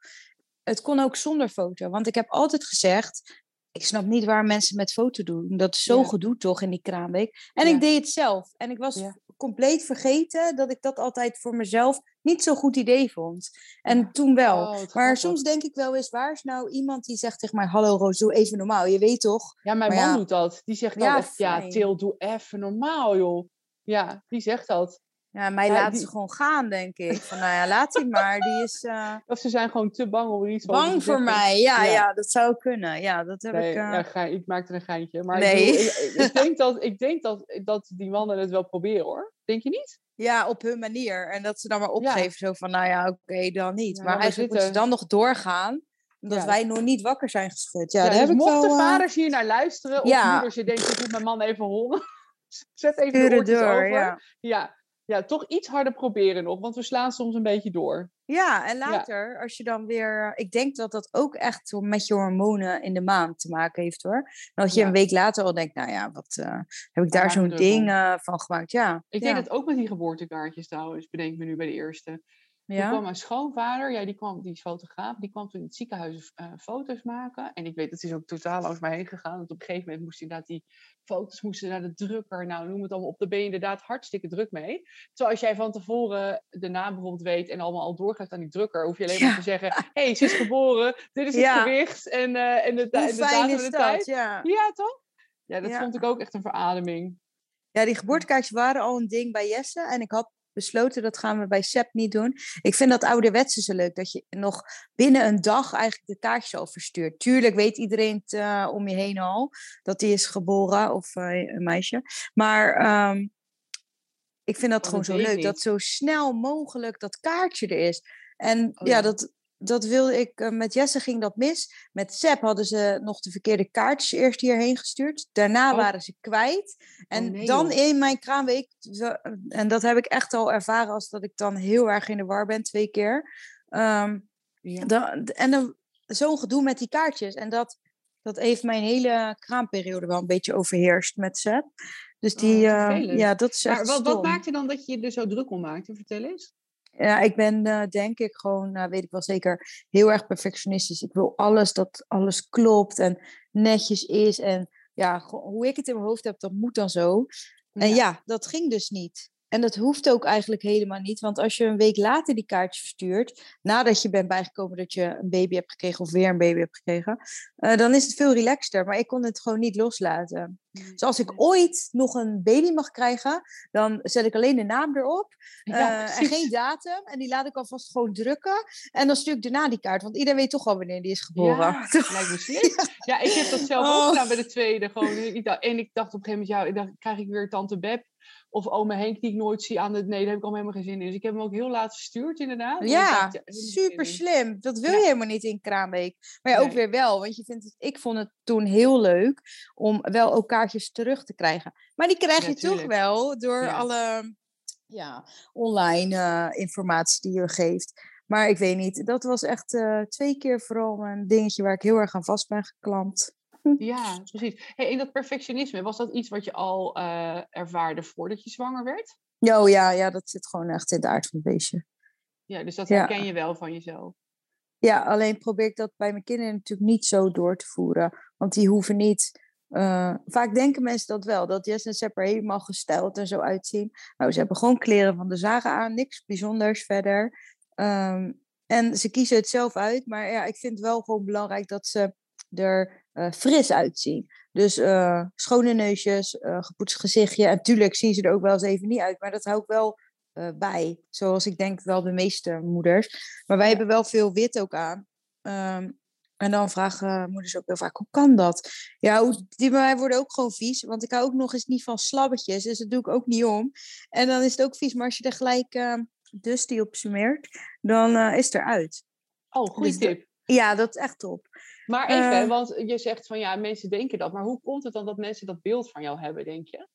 Het kon ook zonder foto. Want ik heb altijd gezegd, ik snap niet waar mensen met foto doen. Dat is zo gedoe toch in die kraamweek. En ik deed het zelf. En ik was compleet vergeten dat ik dat altijd voor mezelf niet zo'n goed idee vond. En toen wel. Oh, maar soms denk ik wel eens, waar is nou iemand die zegt tegen mij, hallo Roos, doe even normaal. Je weet toch? Ja, mijn man doet dat. Die zegt dan, ja, ja, Til, doe even normaal joh. Ja, die zegt dat. Ja, mij laten ze gewoon gaan, denk ik. Van, nou ja, laat hij maar. Die is, uh... Of ze zijn gewoon te bang om iets Bang voor mij, ja, ja, dat zou kunnen. Ja, dat heb nee, ik... Uh... Ja, ga, ik maakte een geintje. Maar nee. ik, ik, denk, dat, ik denk dat, dat die mannen het wel proberen, hoor. Denk je niet? Ja, op hun manier. En dat ze dan maar opgeven. Zo van, nou ja, oké, dan niet. maar eigenlijk moeten ze dan nog doorgaan omdat wij nog niet wakker zijn geschud. Ja, daar dus heb mochten wel, uh... vaders hier naar luisteren, of ja. moeders je denkt, ik moet mijn man even horen. Zet even de oortjes door, over. Ja. Ja toch iets harder proberen nog, want we slaan soms een beetje door. Ja, en later, als je dan weer. Ik denk dat dat ook echt met je hormonen in de maand te maken heeft hoor. Dat je een week later al denkt, nou ja, wat uh, heb ik daar zo'n ding uh, van gemaakt? Ja. Ik denk dat ook met die geboortekaartjes trouwens, bedenk me nu bij de eerste. Ja. Toen kwam mijn schoonvader, ja, die, kwam, die is fotograaf, die kwam toen in het ziekenhuis uh, foto's maken. En ik weet, dat is ook totaal langs mij heen gegaan. Want op een gegeven moment moest hij inderdaad die foto's moesten naar de drukker. Nou, noem het allemaal op. Daar ben je inderdaad hartstikke druk mee. Terwijl als jij van tevoren de naam bijvoorbeeld weet en allemaal al doorgaat aan die drukker, hoef je alleen maar te zeggen: hé, hey, ze is geboren, dit is het gewicht en, uh, en de, Hoe en de datum en de tijd. Ja. ja, toch? Ja, dat vond ik ook echt een verademing. Ja, die geboortekaartjes waren al een ding bij Jesse. En ik had besloten, dat gaan we bij SEP niet doen. Ik vind dat ouderwetse zo leuk, dat je nog binnen een dag eigenlijk de kaartjes al verstuurt. Tuurlijk weet iedereen het, uh, om je heen al, dat die is geboren, of uh, een meisje. Maar um, ik vind dat oh, gewoon zo leuk, dat zo snel mogelijk dat kaartje er is. En oh, ja, dat, dat wilde ik, uh, met Jesse ging dat mis. Met Seb hadden ze nog de verkeerde kaartjes eerst hierheen gestuurd. Daarna oh. waren ze kwijt. En oh, dan in mijn kraamweek, en dat heb ik echt al ervaren als dat ik dan heel erg in de war ben, twee keer. Um, ja. dan, en dan zo'n gedoe met die kaartjes. En dat, dat heeft mijn hele kraamperiode wel een beetje overheerst met Seb. Dus die, oh, uh, ja, dat is Maar wat, wat maakte dan dat je je er zo druk om maakte? Vertel eens. Ja, ik ben uh, denk ik gewoon, uh, weet ik wel zeker, heel erg perfectionistisch. Ik wil alles dat alles klopt en netjes is. En ja, hoe ik het in mijn hoofd heb, dat moet dan zo. En ja, dat ging dus niet. En dat hoeft ook eigenlijk helemaal niet. Want als je een week later die kaartje verstuurt, nadat je bent bijgekomen dat je een baby hebt gekregen of weer een baby hebt gekregen, uh, dan is het veel relaxter. Maar ik kon het gewoon niet loslaten. Dus als ik ooit nog een baby mag krijgen, dan zet ik alleen de naam erop uh, en geen datum. En die laat ik alvast gewoon drukken. En dan stuur ik daarna die kaart, want iedereen weet toch al wanneer die is geboren. Ja, lijkt me slim. Ja. ik heb dat zelf ook oh. gedaan bij de tweede. Gewoon, en ik dacht op een gegeven moment, ja, dan krijg ik weer tante Beb of ome Henk die ik nooit zie aan het... Nee, daar heb ik allemaal helemaal geen zin in. Dus ik heb hem ook heel laat verstuurd inderdaad. Ja, super slim. Dat wil je helemaal niet in Kraamweek. Maar ja, ook weer wel. Want je vindt het, ik vond het toen heel leuk om wel ook kaartjes terug te krijgen. Maar die krijg je toch wel door alle ja, online uh, informatie die je geeft. Maar ik weet niet, dat was echt uh, twee keer vooral een dingetje waar ik heel erg aan vast ben geklampt. Ja, precies. Hey, en dat perfectionisme, was dat iets wat je al uh, ervaarde voordat je zwanger werd? Oh, ja, ja, dat zit gewoon echt in de aard van het beestje. Ja, dus dat herken je wel van jezelf. Ja, alleen probeer ik dat bij mijn kinderen natuurlijk niet zo door te voeren. Want die hoeven niet. Uh, vaak denken mensen dat wel, dat Jess en Sepp er helemaal gesteld en zo uitzien. Nou, ze hebben gewoon kleren van de zagen aan, niks bijzonders verder. Um, en ze kiezen het zelf uit, maar ja, ik vind het wel gewoon belangrijk dat ze er uh, fris uitzien. Dus uh, schone neusjes, uh, gepoetst gezichtje. En tuurlijk zien ze er ook wel eens even niet uit, maar dat hou ik wel bij. Zoals ik denk wel de meeste moeders. Maar wij hebben wel veel wit ook aan. Um, en dan vragen moeders ook heel vaak, hoe kan dat? Ja, die bij mij worden ook gewoon vies. Want ik hou ook nog eens niet van slabbetjes. Dus dat doe ik ook niet om. En dan is het ook vies. Maar als je er gelijk uh, Dusty op smeert, dan is het eruit. Oh, goede dus tip. Ja, dat is echt top. Maar even, uh, want je zegt van ja, mensen denken dat. Maar hoe komt het dan dat mensen dat beeld van jou hebben, denk je?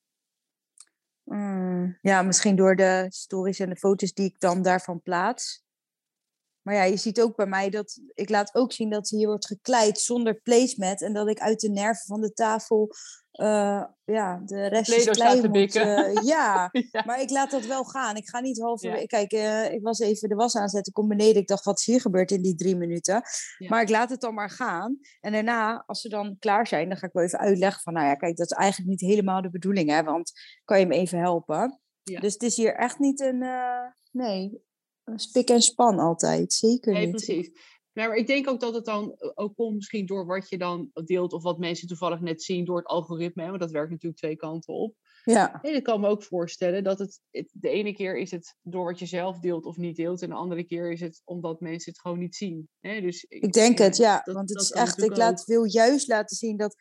Mm, ja, misschien door de stories en de foto's die ik dan daarvan plaats. Maar ja, je ziet ook bij mij dat ik laat ook zien dat hier wordt gekleid zonder placemat. En dat ik uit de nerven van de tafel uh, ja, de restjes klei moet. Uh, ja. ja. maar ik laat dat wel gaan. Ik ga niet halve... Ja. Kijk, uh, ik was even de was aanzetten, kom beneden. Ik dacht, wat is hier gebeurd in die drie minuten? Ja. Maar ik laat het dan maar gaan. En daarna, als ze dan klaar zijn, dan ga ik wel even uitleggen van... Nou ja, kijk, dat is eigenlijk niet helemaal de bedoeling, hè. Want kan je me even helpen? Dus het is hier echt niet een... nee, spik en span altijd, zeker nee, niet. precies. Maar ik denk ook dat het dan ook komt misschien door wat je dan deelt of wat mensen toevallig net zien door het algoritme. Want dat werkt natuurlijk twee kanten op. Ja. En ik kan me ook voorstellen dat het, de ene keer is het door wat je zelf deelt of niet deelt. En de andere keer is het omdat mensen het gewoon niet zien. Dus ik, ik denk het, ja. Dat, want het is echt, ik laat, wil juist laten zien dat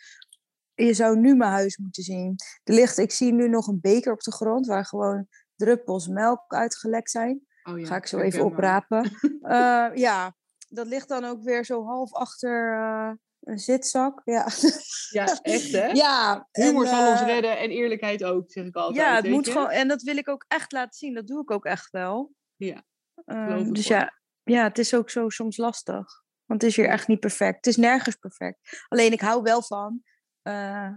je zou nu mijn huis moeten zien. Er ligt, ik zie nu nog een beker op de grond waar gewoon druppels melk uitgelekt zijn. Oh ja, Ga ik zo even oprapen. uh, ja, dat ligt dan ook weer zo half achter uh, een zitzak. Ja, ja echt hè? Ja. Humor en, zal uh, ons redden en eerlijkheid ook, zeg ik altijd. Ja, het moet gewoon, en dat wil ik ook echt laten zien. Dat doe ik ook echt wel. Ja, dus ja, ja, het is ook zo soms lastig. Want het is hier echt niet perfect. Het is nergens perfect. Alleen ik hou wel van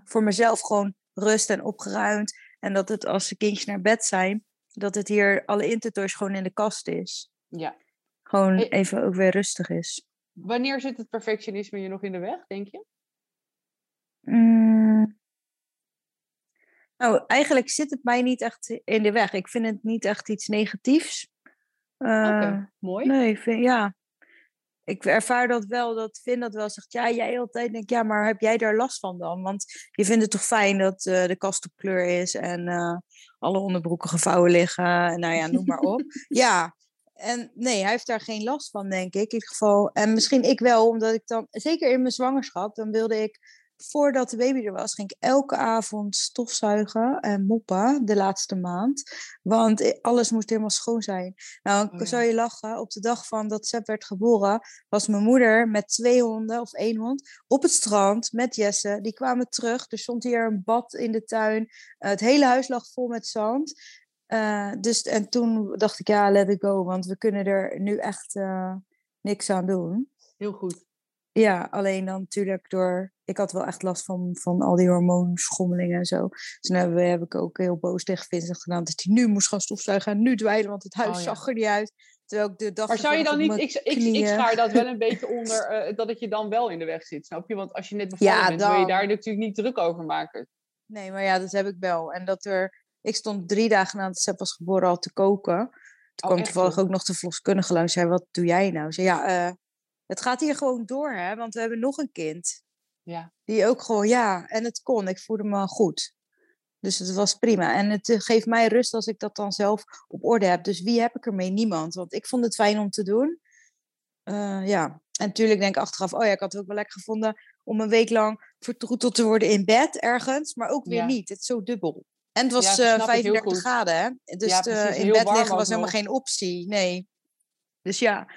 voor mezelf gewoon rust en opgeruimd. En dat het als de kindjes naar bed zijn, dat het hier alle intertoys gewoon in de kast is. Ja. Gewoon even ook weer rustig is. Wanneer zit het perfectionisme je nog in de weg, denk je? Mm. Nou, eigenlijk zit het mij niet echt in de weg. Ik vind het niet echt iets negatiefs. Uh, okay, mooi. Nee, vind, ja. Ik ervaar dat wel, dat vind dat wel zegt, ja, jij altijd denkt, ja, maar heb jij daar last van dan? Want je vindt het toch fijn dat uh, de kast op kleur is en uh, alle onderbroeken gevouwen liggen, nou ja, noem maar op. ja, en nee, hij heeft daar geen last van, denk ik. In ieder geval. En misschien ik wel, omdat ik dan, zeker in mijn zwangerschap, dan wilde ik, voordat de baby er was, ging ik elke avond stofzuigen en moppen de laatste maand. Want alles moest helemaal schoon zijn. Nou, oh, ja. zou je lachen, op de dag van dat Seb werd geboren, was mijn moeder met twee honden of één hond op het strand met Jesse. Die kwamen terug. Er stond hier een bad in de tuin. het hele huis lag vol met zand. Uh, dus, en toen dacht ik, ja, let it go, want we kunnen er nu echt uh, niks aan doen. Heel goed. Ja, alleen dan natuurlijk door... Ik had wel echt last van, van al die hormoonschommelingen en zo. Dus toen heb, heb ik ook heel boos tegen Vincent gedaan... dat hij nu moest gaan stofzuigen en nu dweilen, want het huis oh, ja. zag er niet uit. Terwijl ik de dag maar zou je dan niet... Ik, ik, ik schaar dat wel een beetje onder uh, dat het je dan wel in de weg zit, snap je? Want als je net bevallen ja, bent, dan... wil je daar natuurlijk niet druk over maken. Nee, maar ja, dat heb ik wel. En dat er ik stond drie dagen nadat Sepp was geboren al te koken. Toen oh, kwam toevallig ook nog de verloskundige langs. Zei, wat doe jij nou? Zei, ja, uh, het gaat hier gewoon door, hè. Want we hebben nog een kind. Ja. Die ook gewoon, ja. En het kon. Ik voelde me goed. Dus het was prima. En het geeft mij rust als ik dat dan zelf op orde heb. Dus wie heb ik ermee? Niemand. Want ik vond het fijn om te doen. Uh, ja. En natuurlijk denk ik achteraf, oh ja, ik had het ook wel lekker gevonden om een week lang vertroeteld te worden in bed ergens. Maar ook weer ja. niet. Het is zo dubbel. En het was ja, uh, 35 graden, hè? Dus ja, precies, in bed liggen was helemaal geen optie. Nee. Dus ja,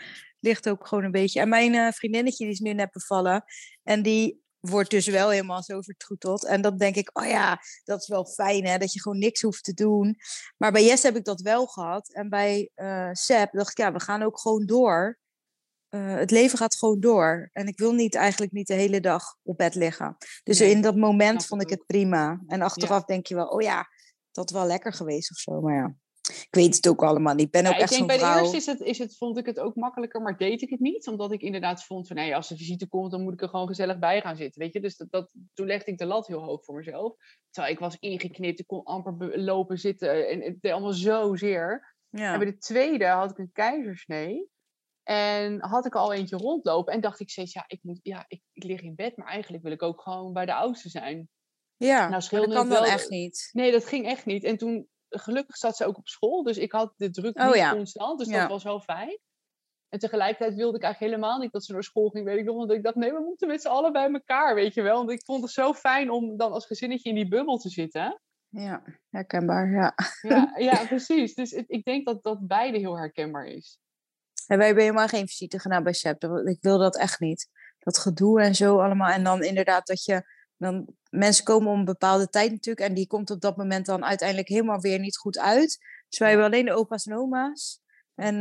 ligt ook gewoon een beetje. En mijn uh, vriendinnetje die is nu net bevallen. En die wordt dus wel helemaal zo vertroeteld. En dan denk ik, oh ja, dat is wel fijn, hè? Dat je gewoon niks hoeft te doen. Maar bij Jess heb ik dat wel gehad. En bij uh, Seb dacht ik, ja, we gaan ook gewoon door. Uh, het leven gaat gewoon door. En ik wil niet eigenlijk niet de hele dag op bed liggen. Dus nee, in dat moment vond ik het prima. En achteraf ja. denk je wel, oh ja, dat wel lekker geweest of zo. Maar ja. Ik weet het ook allemaal niet. Ik ben ook Ja, echt ik zo'n bij de vrouw. eerste is het, is het, vond ik het ook makkelijker, maar deed ik het niet. Omdat ik inderdaad vond van, nee, als de visite komt, dan moet ik er gewoon gezellig bij gaan zitten. Weet je, dus dat, dat, toen legde ik de lat heel hoog voor mezelf. Terwijl ik was ingeknipt, ik kon amper lopen, zitten en het deed allemaal zo zeer. Ja. En bij de tweede had ik een keizersnee. En had ik al eentje rondlopen. En dacht ik steeds, ja, ik, moet, ja ik, ik lig in bed, maar eigenlijk wil ik ook gewoon bij de oudste zijn. ja, Nou, dat kan wel- echt niet. Nee, dat ging echt niet. En toen, gelukkig zat ze ook op school. Dus ik had de druk Oh niet ja. constant. Dus Ja. dat was wel fijn. En tegelijkertijd wilde ik eigenlijk helemaal niet dat ze naar school ging, weet ik nog. Want ik dacht, nee, we moeten met z'n allen bij elkaar, weet je wel. Want ik vond het zo fijn om dan als gezinnetje in die bubbel te zitten. Ja, herkenbaar, ja. Ja, ja precies. Dus het- ik denk dat dat beide heel herkenbaar is. En wij hebben helemaal geen visite gedaan bij SEP. Ik wil dat echt niet. Dat gedoe en zo allemaal. En dan inderdaad dat je... Dan, mensen komen om een bepaalde tijd natuurlijk. En die komt op dat moment dan uiteindelijk helemaal weer niet goed uit. Dus wij hebben alleen de opa's en oma's. En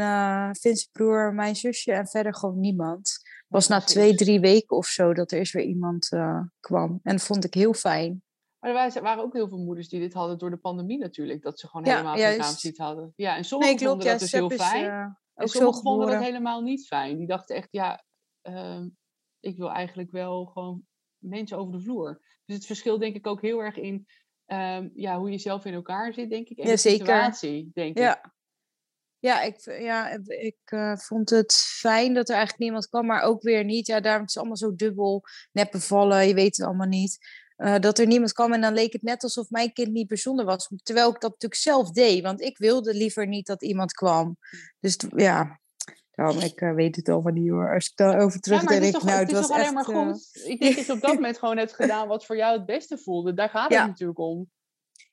Vince's broer, mijn zusje. En verder gewoon niemand. Het was na twee, drie weken of zo dat er eens weer iemand eh, kwam. En dat vond ik heel fijn. Maar er waren- ook heel veel moeders die dit hadden door de pandemie natuurlijk. Dat ze gewoon Ja, helemaal geen kraamvisite hadden. Ja, en sommigen vonden dat dus heel fijn. eh, ook sommigen vonden dat helemaal niet fijn. Die dachten echt, ja, ehm, ik wil eigenlijk wel gewoon mensen over de vloer. Dus het verschil denk ik ook heel erg in ehm, ja, hoe je zelf in elkaar zit, denk ik. En Ja, de zeker. situatie, denk ik. Ja. Ja, ik, ja, ik eh, vond het fijn dat er eigenlijk niemand kwam, maar ook weer niet. Ja, daarom is het allemaal zo dubbel. Net bevallen, je weet het allemaal niet. Eh, dat er niemand kwam en dan leek het net alsof mijn kind niet bijzonder was. Terwijl ik dat natuurlijk zelf deed, want ik wilde liever niet dat iemand kwam. Dus ja, daarom, ik eh, weet het allemaal niet hoor. Als ik daarover Ja, terug denk, toch, nou, het was toch echt... maar eh. Ik denk dat je op dat moment gewoon hebt gedaan wat voor jou het beste voelde. Daar gaat Ja. het natuurlijk om.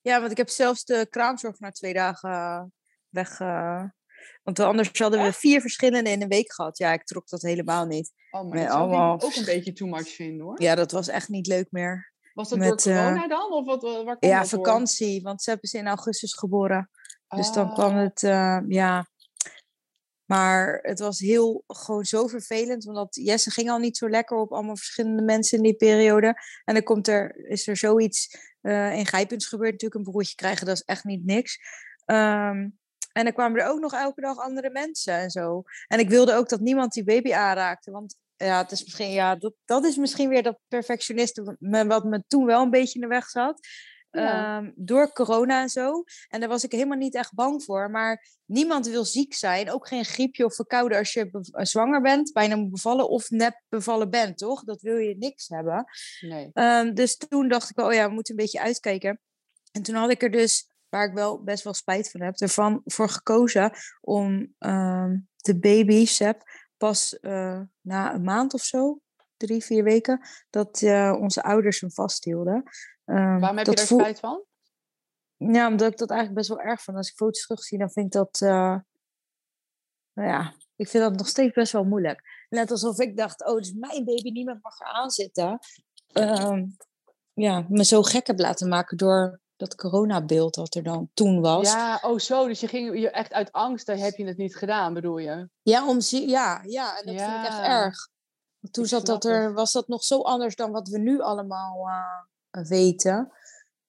Ja, want ik heb zelfs de kraamzorg na twee dagen weg. want anders hadden we Echt? vier verschillende in een week gehad. Ja, ik trok dat helemaal niet. Oh, maar dat allemaal ook een beetje too much vinden hoor. Ja, dat was echt niet leuk meer. Was dat met, door eh, corona dan? Of wat, waar kwam Ja, door? vakantie, want Sepp is in augustus geboren. Dus dan Oh. kwam het, eh, ja. Maar het was heel, gewoon zo vervelend, omdat Jesse ging al niet zo lekker op allemaal verschillende mensen in die periode. En dan komt er, is er zoiets eh ingrijpends gebeurd natuurlijk, een broertje krijgen, dat is echt niet niks. Ehm, en dan kwamen er ook nog elke dag andere mensen en zo. En ik wilde ook dat niemand die baby aanraakte, want ja, het is misschien, ja, dat, dat is misschien weer dat perfectionisten wat me toen wel een beetje in de weg zat. Ja. Ehm, door corona en zo. En daar was ik helemaal niet echt bang voor. Maar niemand wil ziek zijn. Ook geen griepje of verkouden als je eh, zwanger bent, bijna moet bevallen of net bevallen bent, toch? Dat wil je niks hebben. Nee. Ehm, dus toen dacht ik, oh ja, we moeten een beetje uitkijken. En toen had ik er dus, waar ik wel best wel spijt van heb, ervan voor gekozen om ehm, de baby, Sep, pas eh, na een maand of zo, drie, vier weken, dat eh, onze ouders hem vasthielden. Ehm, Waarom heb je daar spijt van? ja, omdat ik dat eigenlijk best wel erg vond. Als ik foto's terugzie, dan vind ik dat... eh, nou ja, ik vind dat nog steeds best wel moeilijk. Net alsof ik dacht, oh, dus mijn baby, niemand mag er aan zitten. Ehm, ja, me zo gek heb laten maken door dat coronabeeld wat er dan toen was. Ja, Ja, oh zo. Dus je ging je echt uit angst, daar heb je het niet gedaan, bedoel je? om zie- ja, ja, en dat vind ik echt Ja. erg. Want toen zat dat er, was dat nog zo anders dan wat we nu allemaal eh, weten.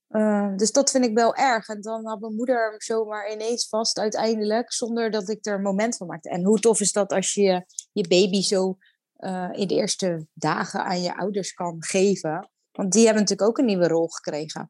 Eh, dus dat vind ik wel erg. En dan had mijn moeder hem zomaar ineens vast uiteindelijk, zonder dat ik er een moment van maakte. En hoe tof is dat als je je baby zo eh, in de eerste dagen aan je ouders kan geven. Want die hebben natuurlijk ook een nieuwe rol gekregen.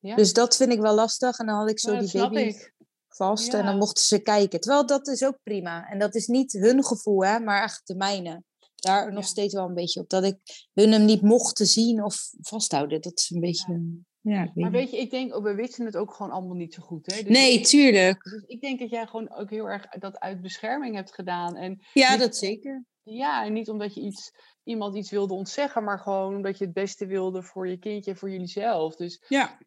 Ja. Dus dat vind ik wel lastig. En dan had ik zo die baby ik. vast en dan mochten ze kijken. Terwijl dat is ook prima. En dat is niet hun gevoel, hè, maar echt de mijne. Daar nog steeds wel een beetje op. Dat ik hun hem niet mochten zien of vasthouden. Dat is een beetje... Ja, weet Maar weet je, ik denk, ook, we wisten het ook gewoon allemaal niet zo goed. Hè? Dus Nee, tuurlijk. dus ik denk dat jij gewoon ook heel erg dat uit bescherming hebt gedaan. En Ja, niet- dat zeker. Ja, en niet omdat je iets, iemand iets wilde ontzeggen, maar gewoon omdat je het beste wilde voor je kindje en voor jullie zelf. Dus Ja.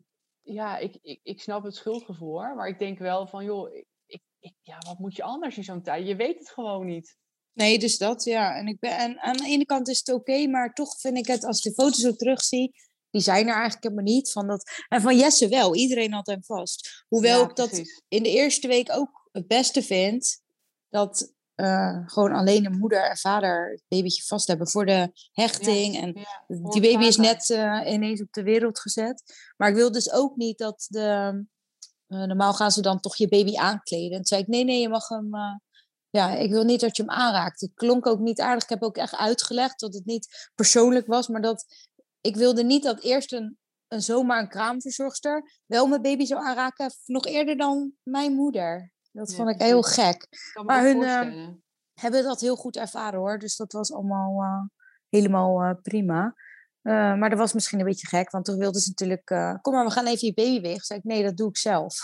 Ja, ik, ik, ik snap het schuldgevoel. Maar ik denk wel van, joh, ik, ik, ja, wat moet je anders in zo'n tijd? Je weet het gewoon niet. Nee, dus dat, ja. En, ik ben, en aan de ene kant is het oké, maar toch vind ik het, als ik de foto's ook terugzie, die zijn er eigenlijk helemaal niet. Van dat, en van Jesse wel, iedereen had hem vast. Hoewel Ja, ik dat in de eerste week ook het beste vind, dat eh, gewoon alleen een moeder en vader het babytje vast hebben voor de hechting. en Ja, die ik baby is net eh, ineens op de wereld gezet. Maar ik wil dus ook niet dat de, eh, normaal gaan ze dan toch je baby aankleden. En toen zei ik, nee, nee, je mag hem... ja, ik wil niet dat je hem aanraakt. Het klonk ook niet aardig. Ik heb ook echt uitgelegd dat het niet persoonlijk was, maar dat ik wilde niet dat eerst een, een zomaar een kraamverzorgster wel mijn baby zou aanraken, nog eerder dan mijn moeder. Dat Ja, vond ik heel gek. Maar hun, voorstellen. Hebben dat heel goed ervaren hoor, dus dat was allemaal eh, helemaal eh, prima. Maar dat was misschien een beetje gek, want toen wilden ze natuurlijk, kom maar, we gaan even je baby wegen. Zei ik, nee, dat doe ik zelf.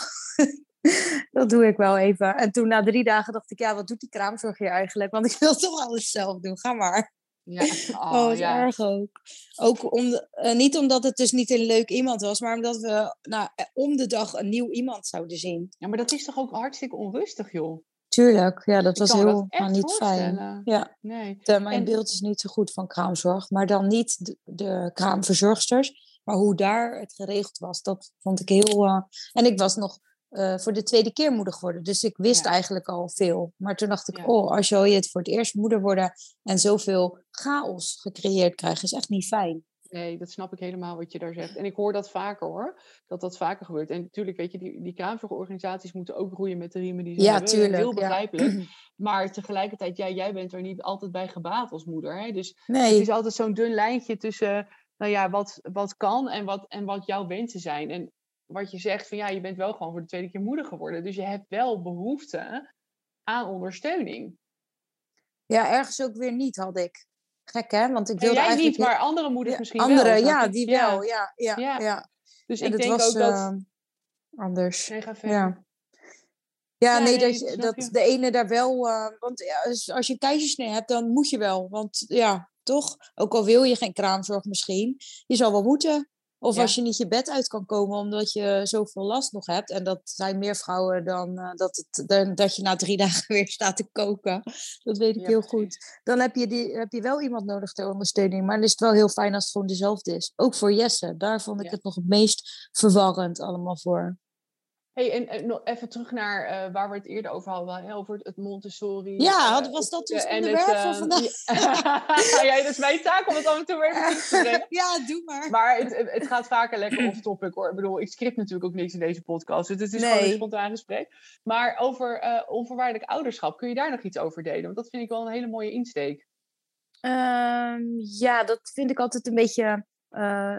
dat doe ik wel even. En toen na drie dagen dacht ik, ja, wat doet die kraamzorg hier eigenlijk? Want ik wil toch alles zelf doen, ga maar. Ja. Oh, Oh, ja. erg ook. Ook om de- eh, niet omdat het dus niet een leuk iemand was, maar omdat we nou, eh, om de dag een nieuw iemand zouden zien. ja, maar dat is toch ook hartstikke onrustig, joh. Tuurlijk, ja, dat Ik was heel dat niet fijn. Ja. Nee. De, mijn En- beeld is niet zo goed van kraamzorg, maar dan niet de, de kraamverzorgsters, maar hoe daar het geregeld was, dat vond ik heel. eh, en ik was nog eh, voor de tweede keer moeder geworden, dus ik wist Ja. eigenlijk al veel. Maar toen dacht ik, Ja. oh, als je het voor het eerst moeder worden en zoveel chaos gecreëerd krijgt, is echt niet fijn. Nee, dat snap ik helemaal wat je daar zegt. En ik hoor dat vaker hoor, dat dat vaker gebeurt. En natuurlijk, weet je, die, die kraamzorgorganisaties moeten ook groeien met de riemen die ze Ja, hebben. tuurlijk, Heel ja. begrijpelijk. Maar tegelijkertijd, ja, jij bent er niet altijd bij gebaat als moeder. Hè? Dus het Nee, is altijd zo'n dun lijntje tussen, nou ja, wat, wat kan en wat, en wat jouw wensen zijn. En wat je zegt van, ja, je bent wel gewoon voor de tweede keer moeder geworden. Dus je hebt wel behoefte aan ondersteuning. ja, ergens ook weer niet had ik. Gek hè, want ik En wilde jij eigenlijk niet, maar andere moeders misschien anderen, wel. snap ja, die Ja. wel, ja, ja, Ja. ja. Dus En ik denk was ook dat... eh, anders. Nee, ga verder. Ja. Ja, nee, nee, dat, dat de ene daar wel. eh, want als je een keizersnee hebt, dan moet je wel. Want ja, toch? Ook al wil je geen kraamzorg misschien, je zal wel moeten. Of Ja. als je niet je bed uit kan komen omdat je zoveel last nog hebt. En dat zijn meer vrouwen dan, eh, dat, het, dan dat je na drie dagen weer staat te koken. Dat weet ik Ja, heel goed. Dan heb je, die, heb je wel iemand nodig ter ondersteuning. Maar dan is het wel heel fijn als het gewoon dezelfde is. Ook voor Jesse. Daar vond ik Ja. het nog het meest verwarrend allemaal voor. Hey, en, en nog even terug naar eh, waar we het eerder over hadden, hè, over het, Montessori. Ja, eh, was dat ons opvoeden en onderwerp van eh, vandaag? ja, dat is mijn taak om het af en toe weer even te brengen. ja, doe maar. Maar het, het gaat vaker lekker off topic hoor. Ik bedoel, ik script natuurlijk ook niks in deze podcast. Dus het is gewoon een spontaan gesprek. Maar over eh, onvoorwaardelijk ouderschap, kun je daar nog iets over delen? Want dat vind ik wel een hele mooie insteek. Ehm, ja, dat vind ik altijd een beetje. eh,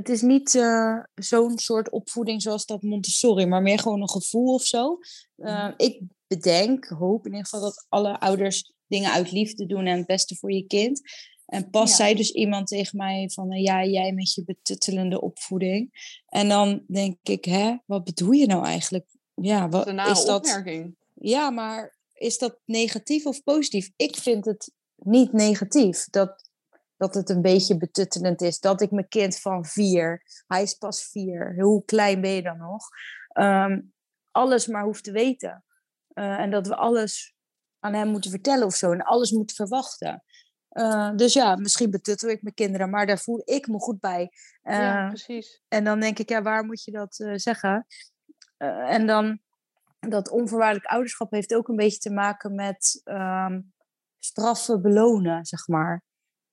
het is niet eh, zo'n soort opvoeding zoals dat Montessori, maar meer gewoon een gevoel of zo. Eh, Mhm. ik bedenk, hoop in ieder geval dat alle ouders dingen uit liefde doen en het beste voor je kind. En pas Ja. zei dus iemand tegen mij van, eh, ja, jij met je betuttelende opvoeding. En dan denk ik, hè, wat bedoel je nou eigenlijk? Ja, Dat wat is is dat? opmerking. Ja, maar is dat negatief of positief? Ik vind het niet negatief dat, dat het een beetje betuttelend is. Dat ik mijn kind van vier, hij is pas vier, hoe klein ben je dan nog? ehm, alles maar hoeft te weten. Eh, en dat we alles aan hem moeten vertellen of zo en alles moeten verwachten. Eh, dus ja, misschien betuttel ik mijn kinderen, maar daar voel ik me goed bij. ja, Eh, precies. en dan denk ik, ja, waar moet je dat zeggen? En dan dat onvoorwaardelijk ouderschap heeft ook een beetje te maken met ehm, straffen belonen, zeg maar.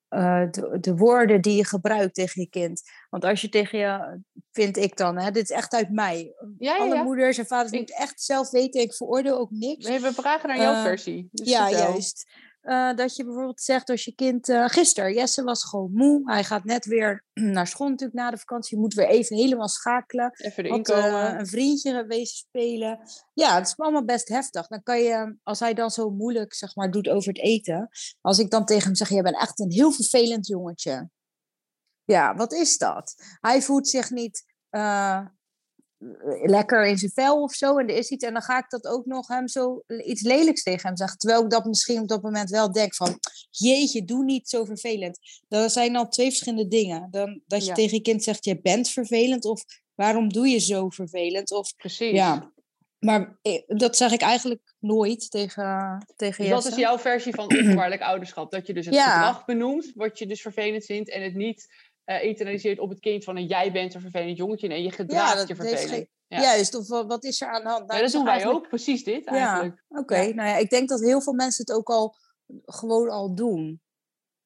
Eh, de, de woorden die je gebruikt tegen je kind. Want als je tegen je, vind ik dan, hè, dit is echt uit mij. Ja, ja, Alle ja. moeders en vaders moeten echt zelf weten. Ik veroordeel ook niks. Nee, we vragen naar jouw Eh, versie. Dus ja, juist. Eh, dat je bijvoorbeeld zegt als je kind... eh gisteren, Jesse was gewoon moe. Hij gaat net weer naar school natuurlijk na de vakantie. Moet weer even helemaal schakelen. Even erin Had eh, een vriendje wezen spelen. Ja, het is allemaal best heftig. Dan kan je, als hij dan zo moeilijk zeg maar, doet over het eten. Als ik dan tegen hem zeg, jij bent echt een heel vervelend jongetje. Ja, wat is dat? Hij voelt zich niet lekker in zijn vel of zo. En er is iets. En dan ga ik dat ook nog hem zo iets lelijks tegen hem zeggen. Terwijl ik dat misschien op dat moment wel denk van... Jeetje, doe niet zo vervelend. Dat zijn al twee verschillende dingen. Dan, dat je Ja. tegen je kind zegt, je bent vervelend. Of waarom doe je zo vervelend? Of Precies. ja, maar eh, dat zeg ik eigenlijk nooit tegen, tegen Dus dat Jesse. is jouw versie van onvoorwaardelijk ouderschap. Dat je dus het Ja. gedrag benoemt, wat je dus vervelend vindt. En het niet eh internaliseert op het kind van een jij bent een vervelend jongetje. Nee, je gedraagt dat je vervelend. geen- Ja. Juist, of wat, is er aan de hand? Nou, Ja, dat is doen wij eigenlijk- ook. Precies dit Ja, eigenlijk. Oké, Ja. nou ja, ik denk dat heel veel mensen het ook al gewoon al doen.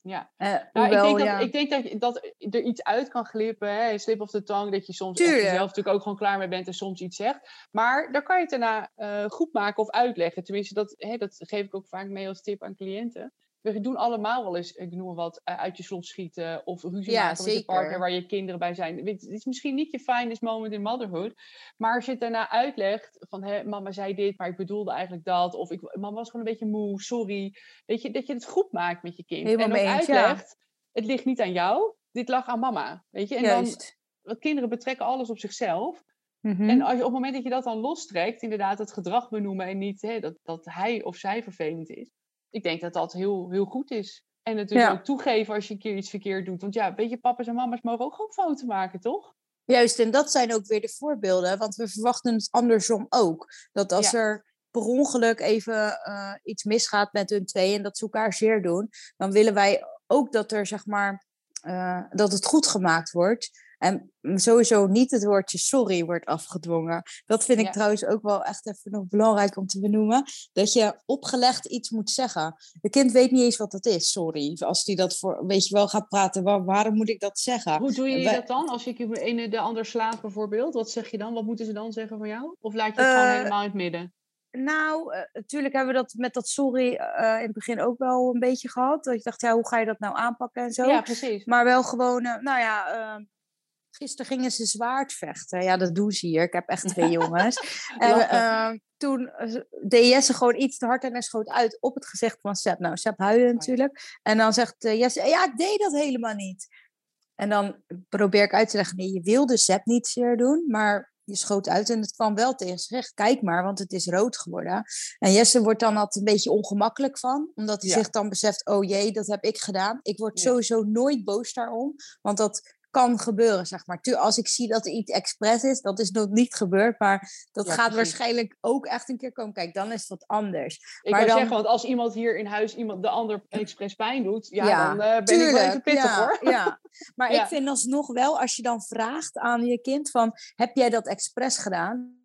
Ja, Uh, nou, hoewel, ik, denk ja. dat, ik denk dat, je- dat er iets uit kan glippen, hè, slip of the tongue, dat je soms zelf natuurlijk ook gewoon klaar mee bent en soms iets zegt. Maar daar kan je het daarna eh, goed maken of uitleggen. Tenminste, dat, hè, dat geef ik ook vaak mee als tip aan cliënten. We doen allemaal wel eens, ik noem maar wat, eh, uit je slot schieten of ruzie Ja, maken met je partner waar je kinderen bij zijn. Het is misschien niet je finest moment in motherhood, maar als je het daarna uitlegt van hè, mama zei dit, maar ik bedoelde eigenlijk dat. Of ik, mama was gewoon een beetje moe, sorry. Weet je, dat je het goed maakt met je kind. Helemaal en ook ja. uitlegt, het ligt niet aan jou, dit lag aan mama. Weet je, en dan, Juist. want kinderen betrekken alles op zichzelf. Mhm. En als je, op het moment dat je dat dan lostrekt, inderdaad het gedrag benoemen en niet hè, dat, dat hij of zij vervelend is. Ik denk dat dat heel, heel goed is. En natuurlijk Ja. ook toegeven als je een keer iets verkeerd doet. Want ja, weet je, papa's en mama's mogen ook gewoon fouten maken, toch? Juist, en dat zijn ook weer de voorbeelden, want we verwachten het andersom ook. Dat als Ja. er per ongeluk even eh, iets misgaat met hun twee en dat ze elkaar zeer doen, dan willen wij ook dat er zeg maar eh, dat het goed gemaakt wordt. En sowieso niet het woordje sorry wordt afgedwongen. Dat vind ik Ja. trouwens ook wel echt even nog belangrijk om te benoemen. Dat je opgelegd iets moet zeggen. De kind weet niet eens wat dat is, sorry. Als die dat voor, weet je wel, gaat praten, waar- waarom moet ik dat zeggen? Hoe doe je dat dan? Als ik de ene de ander slaat bijvoorbeeld, wat zeg je dan? Wat moeten ze dan zeggen van jou? Of laat je het gewoon Eh, helemaal in het midden? Nou, eh, natuurlijk hebben we dat met dat sorry eh, in het begin ook wel een beetje gehad. Dat je dacht, ja, hoe ga je dat nou aanpakken en zo. Ja, precies. Maar wel gewoon, nou ja, eh, gisteren gingen ze zwaard vechten. Ja, dat doen ze hier. Ik heb echt twee jongens. en eh, toen eh, deed Jesse gewoon iets te hard en hij schoot uit op het gezicht van Seb. Nou, Seb huilde natuurlijk. En dan zegt eh, Jesse, ja, ik deed dat helemaal niet. En dan probeer ik uit te leggen, nee, je wilde Seb niet zeer doen, maar je schoot uit en het kwam wel tegen recht. Kijk maar, want het is rood geworden. En Jesse wordt dan altijd een beetje ongemakkelijk van, omdat hij Ja. zich dan beseft, oh jee, dat heb ik gedaan. Ik word Ja. sowieso nooit boos daarom, want dat kan gebeuren, zeg maar. Tu- Als ik zie dat er iets expres is, dat is nog niet gebeurd, maar dat Ja, gaat precies. waarschijnlijk ook echt een keer komen. Kijk, dan is het wat anders. Ik maar dan- zeggen, want als iemand hier in huis iemand de ander expres pijn doet, ja, Ja, dan eh, ben ik wel even pittig ja, hoor. Ja. Maar ik vind alsnog wel, als je dan vraagt aan je kind van, heb jij dat expres gedaan?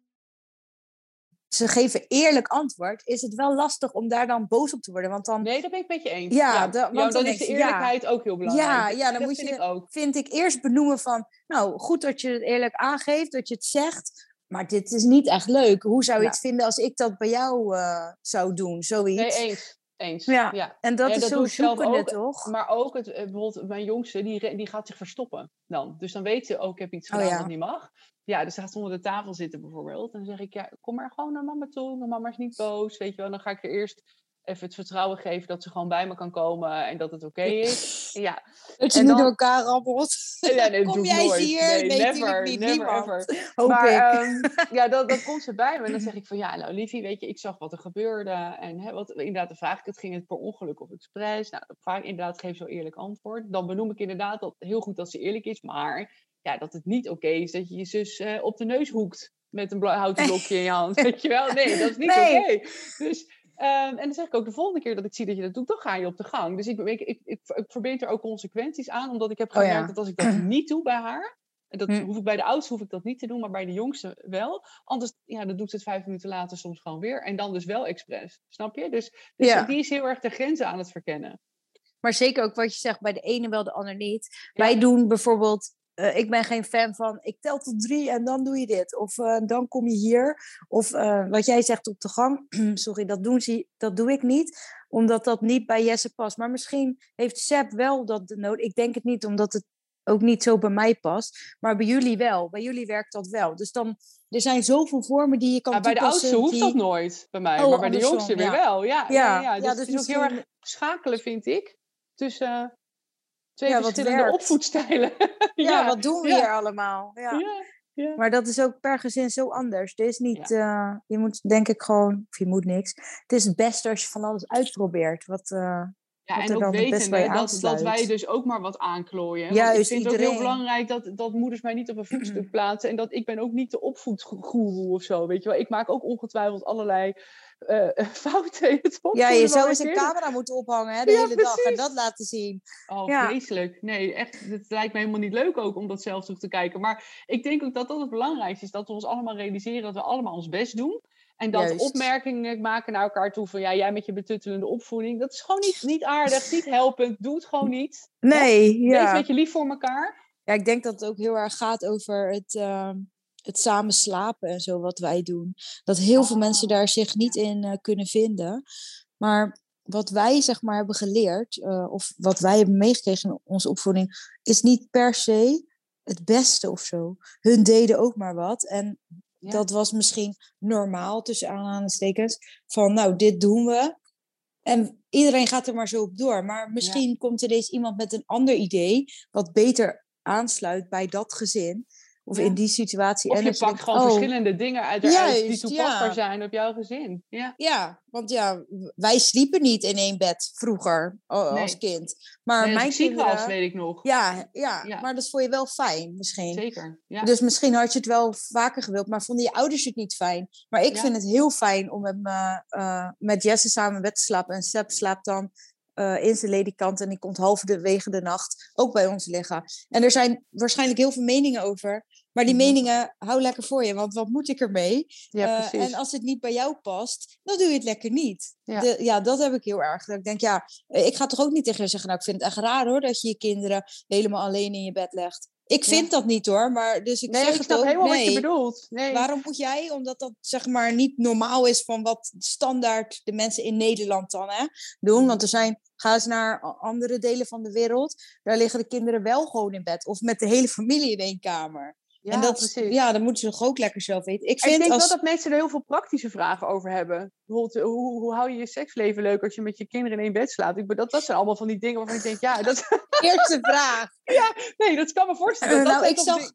Ze geven eerlijk antwoord, is het wel lastig om daar dan boos op te worden. Want dan Nee, dat ben ik met je eens. Ja, de- want dan, dan is de ja. eerlijkheid ook heel belangrijk. Ja, ja, dan dat moet vind je- ik ook. vind ik eerst benoemen van, nou goed dat je het eerlijk aangeeft, dat je het zegt. Maar dit is niet echt leuk. Hoe zou je het vinden als ik dat bij jou eh, zou doen? Zoiets. Nee, eens. Eens. Ja. ja. En dat Ja, is dat zo zoekende, ook, toch? Maar ook, het, eh, bijvoorbeeld mijn jongste, die, die gaat zich verstoppen dan. Dus dan weet ze ook, ik heb iets Oh, gedaan ja. wat niet mag. Ja, dus ze gaat onder de tafel zitten bijvoorbeeld. En dan zeg ik, ja, kom maar gewoon naar mama toe. Mijn mama is niet boos, weet je wel. Dan ga ik er eerst even het vertrouwen geven dat ze gewoon bij me kan komen en dat het oké is. Ja, Dat je en niet dan- door elkaar rammelt. ja nee, Kom jij nooit. hier? Nee, Nee, never, niet. never Niemand. ever. Hoop maar ik. ehm, ja, dan, dan komt ze bij me en dan zeg ik van ja, nou liefie, weet je, ik zag wat er gebeurde. En hè, wat, inderdaad, dan vraag ik het, ging het per ongeluk of expres? Nou, dan ik inderdaad, geef zo eerlijk antwoord. Dan benoem ik inderdaad dat heel goed dat ze eerlijk is, maar ja, dat het niet oké is dat je je zus eh, op de neus hoekt met een houten blokje in je hand. Weet je wel? Nee, dat is niet Nee. oké. Dus, ehm, en dan zeg ik ook de volgende keer dat ik zie dat je dat doet, dan ga je op de gang. Dus ik, ik, ik, ik, ik verbind er ook consequenties aan, omdat ik heb Oh ja. gemerkt dat als ik dat niet doe bij haar, en dat Hm. hoef ik bij de oudste hoef ik dat niet te doen, maar bij de jongste wel. Anders, ja, dan doet ze het vijf minuten later soms gewoon weer. En dan dus wel expres. Snap je? Dus, dus Ja. die is heel erg de grenzen aan het verkennen. Maar zeker ook wat je zegt, bij de ene wel, de ander niet. Ja. Wij doen bijvoorbeeld, eh, ik ben geen fan van, ik tel tot drie en dan doe je dit. Of eh, dan kom je hier. Of eh, wat jij zegt op de gang, sorry, dat, doen ze, dat doe ik niet. Omdat dat niet bij Jesse past. Maar misschien heeft Seb wel dat de nood. Ik denk het niet, omdat het ook niet zo bij mij past. Maar bij jullie wel. Bij jullie werkt dat wel. Dus dan, er zijn zoveel vormen die je kan Ja, bij de oudste hoeft dat nooit bij mij, Oh, maar bij de jongste weer wel. Ja, ja. Ja, ja, ja, Dus dus het is ook heel erg schakelen, vind ik, tussen twee Ja, wat verschillende opvoedstijlen. Ja, wat doen we hier allemaal? Ja. Maar dat is ook per gezin zo anders. Er is niet, eh, je moet denk ik gewoon, of je moet niks. Het is het beste als je van alles uitprobeert. Wat, eh, Ja, wat en ook het weten bij dat, dat wij dus ook maar wat aanklooien. Ik vind het ook heel belangrijk dat, dat moeders mij niet op een voetstuk plaatsen. En dat ik ben ook niet de opvoedgoeroe of zo, weet je wel. Ik maak ook ongetwijfeld allerlei eh, fouten in het ja, opvoeden je van zou eens een camera moeten ophangen hè, de Ja, hele dag en dat laten zien. Oh, Ja. vreselijk. Nee, echt. Het lijkt me helemaal niet leuk ook om dat zelf terug te kijken. Maar ik denk ook dat dat het belangrijkste is. Dat we ons allemaal realiseren dat we allemaal ons best doen. En dat Juist. opmerkingen maken naar elkaar toe van ja, jij met je betuttelende opvoeding. Dat is gewoon niet, niet aardig, niet helpend. Doe het gewoon niet. Nee, Wees ja. een beetje lief voor elkaar. Ja, ik denk dat het ook heel erg gaat over het, ehm, het samen slapen en zo wat wij doen. Dat heel veel mensen Oh, daar zich niet in eh, kunnen vinden. Maar wat wij zeg maar hebben geleerd, eh, of wat wij hebben meegekregen in onze opvoeding, is niet per se het beste of zo. Hun deden ook maar wat. En Ja. dat was misschien normaal, tussen aanhalingstekens, van nou, dit doen we. En iedereen gaat er maar zo op door. Maar misschien komt er ineens iemand met een ander idee, wat beter aansluit bij dat gezin. Of Ja. in die situatie. Of en je pakt denkt, gewoon oh, verschillende dingen uit eruit die toepasbaar ja. zijn op jouw gezin. Ja. Ja, want ja, wij sliepen niet in één bed vroeger als Nee. kind. Maar Nee, mijn ik ziek kinderen... was, weet ik nog. Ja, ja, Ja. maar dat vond je wel fijn misschien. Zeker. Ja. Dus misschien had je het wel vaker gewild, maar vonden je ouders het niet fijn. Maar ik vind het heel fijn om met, me, eh, met Jesse samen bed te slapen. En Seb slaapt dan eh, in zijn ledikant en die komt halverwege de nacht ook bij ons liggen. En er zijn waarschijnlijk heel veel meningen over. Maar die Mhm. meningen, hou lekker voor je, want wat moet ik ermee? ja, Eh, en als het niet bij jou past, dan doe je het lekker niet. Ja. De- ja, dat heb ik heel erg. Dat ik denk, ja, eh, ik ga toch ook niet tegen je zeggen, nou, ik vind het echt raar hoor, dat je je kinderen helemaal alleen in je bed legt. Ik Ja. vind dat niet hoor, maar dus ik nee, zeg ik het snap ook, helemaal wat je nee. bedoelt. Nee. Waarom moet jij, omdat dat zeg maar niet normaal is van wat standaard de mensen in Nederland dan hè, doen? Mhm. Want er zijn, ga eens naar andere delen van de wereld, daar liggen de kinderen wel gewoon in bed. Of met de hele familie in één kamer. Ja, en dat, precies. ja, dan moeten ze toch ook lekker zelf weten. Ik Ik vind denk als... wel dat mensen er heel veel praktische vragen over hebben. Bijvoorbeeld, eh, hoe, hoe hou je je seksleven leuk als je met je kinderen in één bed slaapt? Ik, dat, dat zijn allemaal van die dingen waarvan ik denk, ja, dat, Eerste vraag. nee, dat kan me voorstellen. Eh, dat nou, ik zag di-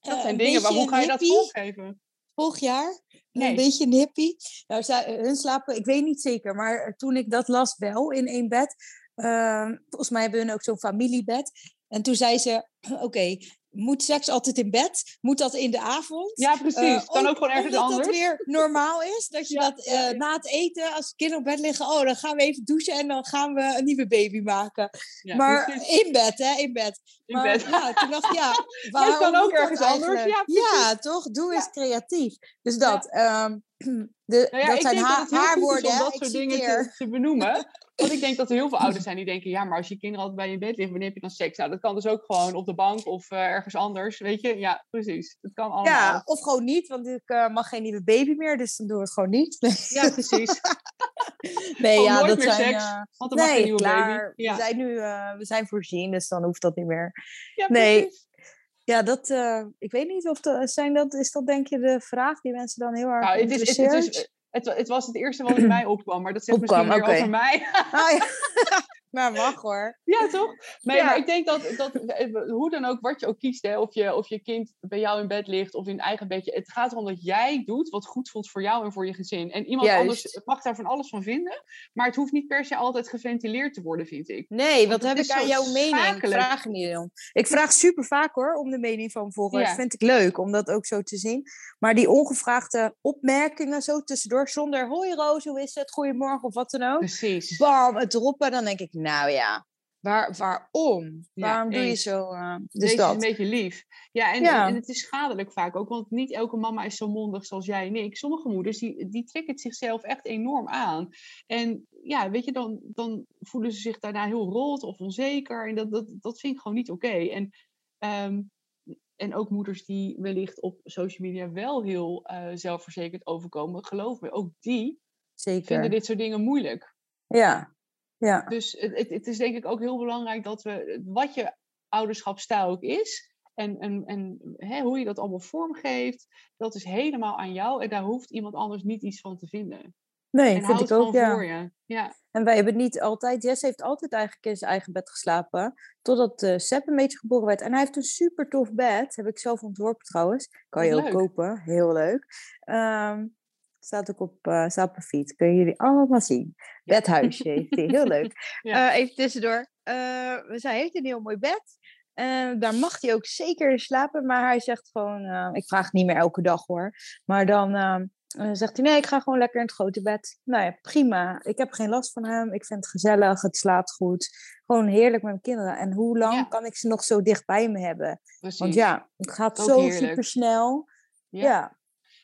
dat eh, zijn dingen, maar hoe ga je dat vormgeven? vorig jaar. Nee. Een beetje een hippie. Nou, zij, hun slapen, ik weet niet zeker, maar toen ik dat las wel in één bed. Ehm, volgens mij hebben hun ook zo'n familiebed. En toen zei ze, oké, moet seks altijd in bed? Moet dat in de avond? Ja, precies. Eh, kan ook gewoon ergens anders. dat weer normaal is. Dat je Ja, dat eh, na het eten, als de kinderen op bed liggen, oh, dan gaan we even douchen en dan gaan we een nieuwe baby maken. Ja, maar precies. in bed, hè, in bed. In maar bed. ja, toen dacht ik, ja, Maar het kan waarom ook dat ergens anders. Ja, Ja, toch? Doe eens creatief. Dus dat. ehm, de, Nou dat ik zijn denk ha- dat het heel goed is haarwoorden, om dat soort dingen te, te benoemen. Want ik denk dat er heel veel ouders zijn die denken... ja, maar als je kinderen altijd bij je bed liggen, wanneer heb je dan seks? Nou, dat kan dus ook gewoon op de bank of eh, ergens anders, weet je? Ja, precies. Dat kan allemaal. Ja, of gewoon niet, want ik eh, mag geen nieuwe baby meer, dus dan doen we het gewoon niet. Nee, Ja, precies. nee ja, nooit dat meer zijn... seks, eh, Want dan mag je een nee, nieuwe klaar. baby. Ja, We zijn nu we zijn voorzien, dus dan hoeft dat niet meer. ja nee. precies. Ja, dat, ik weet niet of dat, zijn dat, is dat denk je de vraag die mensen dan heel erg Nou, het, is, het, is, het, het was het eerste wat in mij opkwam, maar dat zegt Opkwam, misschien meer over mij. Ah, ja. maar mag hoor. Ja, toch? Nee, Ja. maar ik denk dat, dat eh, hoe dan ook, wat je ook kiest, hè, of, je, of je kind bij jou in bed ligt of in een eigen bedje. Het gaat erom dat jij doet wat goed voelt voor jou en voor je gezin. En iemand Juist. anders mag daar van alles van vinden, maar het hoeft niet per se altijd geventileerd te worden, vind ik. Nee, wat heb ik aan jouw mening? Ik vraag niet om. Ik vraag super vaak hoor om de mening van volgers. Ja. Vind ik leuk om dat ook zo te zien. Maar die ongevraagde opmerkingen zo tussendoor, zonder hoi Roos, hoe is het? Goedemorgen of wat dan ook. Precies. Bam, het droppen. Dan denk ik, nou ja, waar, waarom? Ja, waarom doe je zo? eh, dus dat. een beetje lief. Ja en, Ja. en het is schadelijk vaak ook, want niet elke mama is zo mondig zoals jij en ik. Sommige moeders, die, die trekken het zichzelf echt enorm aan. En ja, weet je, dan, dan voelen ze zich daarna heel rot of onzeker. En dat, dat, dat vind ik gewoon niet oké. En, ehm, en ook moeders die wellicht op social media wel heel eh, zelfverzekerd overkomen, geloof me, ook die Zeker. vinden dit soort dingen moeilijk. Ja. Ja. Dus het, het, is denk ik ook heel belangrijk dat we, wat je ouderschapstijl ook is, en, en, en hè, hoe je dat allemaal vormgeeft, dat is helemaal aan jou. En daar hoeft iemand anders niet iets van te vinden. Nee, en vind ik ook, ja. voor je. Ja, En wij hebben niet altijd, Jess heeft altijd eigenlijk in zijn eigen bed geslapen. Totdat uh, Sepp een beetje geboren werd. En hij heeft een super tof bed. Heb ik zelf ontworpen trouwens. Kan je ook leuk. kopen. Heel leuk. Ehm, staat ook op, uh. Kunnen jullie allemaal zien. Bedhuisje heeft hij. Heel leuk. Ja. Eh, even tussendoor. Uh, hij heeft een heel mooi bed. Uh, daar mag hij ook zeker in slapen. Maar hij zegt gewoon... ik vraag het niet meer elke dag hoor. Maar dan... ehm, zegt hij, nee, ik ga gewoon lekker in het grote bed. Nou ja, prima. Ik heb geen last van hem. Ik vind het gezellig. Het slaapt goed. Gewoon heerlijk met mijn kinderen. En hoe lang Ja. kan ik ze nog zo dicht bij me hebben? precies. Want ja, het gaat Ook zo heerlijk. super snel. Ja. Ja.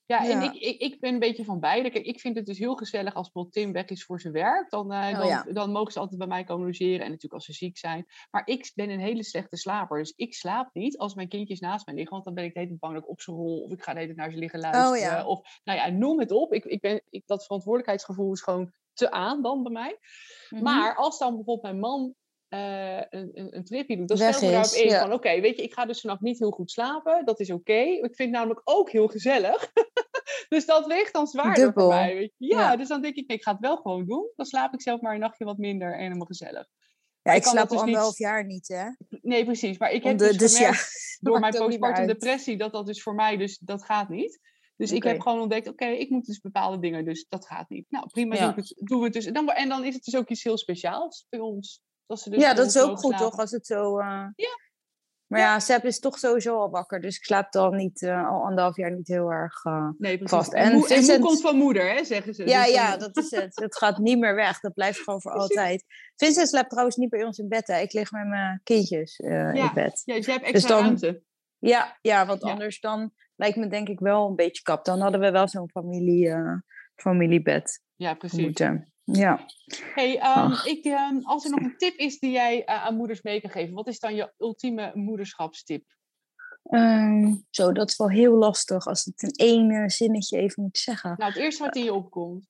Ja, en ik, ik, ik ben een beetje van beide. Kijk, ik vind het dus heel gezellig als bijvoorbeeld Tim weg is voor zijn werk. Dan, uh, dan, dan, mogen ze altijd bij mij komen logeren. En natuurlijk als ze ziek zijn. Maar ik ben een hele slechte slaper. Dus ik slaap niet als mijn kindjes naast mij liggen. Want dan ben ik de hele bang dat ik op ze rol. Of ik ga de hele naar ze liggen luisteren. Oh, ja. Of, nou ja, noem het op. Ik, ik ben, ik, dat verantwoordelijkheidsgevoel is gewoon te aan dan bij mij. Mhm. Maar als dan bijvoorbeeld mijn man uh, een, een, een, tripje doet, dan stel je daarop in van oké, weet je, ik ga dus vannacht niet heel goed slapen. Dat is oké. Ik vind het namelijk ook heel gezellig. dus dat weegt dan zwaarder voor mij. Weet je? Ja, dus dan denk ik, nee, ik ga het wel gewoon doen. Dan slaap ik zelf maar een nachtje wat minder en helemaal gezellig. Ja, ik, slaap dus al anderhalf jaar niet, hè? Nee, precies. Maar ik heb dus, dus door mijn postpartum depressie, dat dat dus voor mij, dus dat gaat niet. Dus ik heb gewoon ontdekt, oké, ik moet dus bepaalde dingen, dus dat gaat niet. Nou, prima, ja. het, doen we het dus. En dan, en dan is het dus ook iets heel speciaals bij ons. Dat ze dus ja, dat is ook goed, toch? Als het zo... Uh... Ja. Maar ja, Seb is toch sowieso al wakker, dus ik slaap dan niet, uh, al anderhalf jaar niet heel erg uh, nee, vast. En, en, Vincent... komt van moeder, hè, zeggen ze. Ja, dus ja, dat is het. Het gaat niet meer weg. Dat blijft gewoon voor altijd. Vincent slaapt trouwens niet bij ons in bed. Hè. Ik lig met mijn kindjes uh, in bed. Ja, dus je hebt dus extra dus dan, ruimte. Ja, ja want anders dan lijkt me denk ik wel een beetje kap. Dan hadden we wel zo'n familie, familiebed. Ja, precies. Ja. Hey, um, ik, um, als er nog een tip is die jij uh, aan moeders mee kan geven, wat is dan je ultieme moederschapstip? Um, zo, dat is wel heel lastig als het in één zinnetje even moet zeggen. Nou, het eerste wat in je opkomt.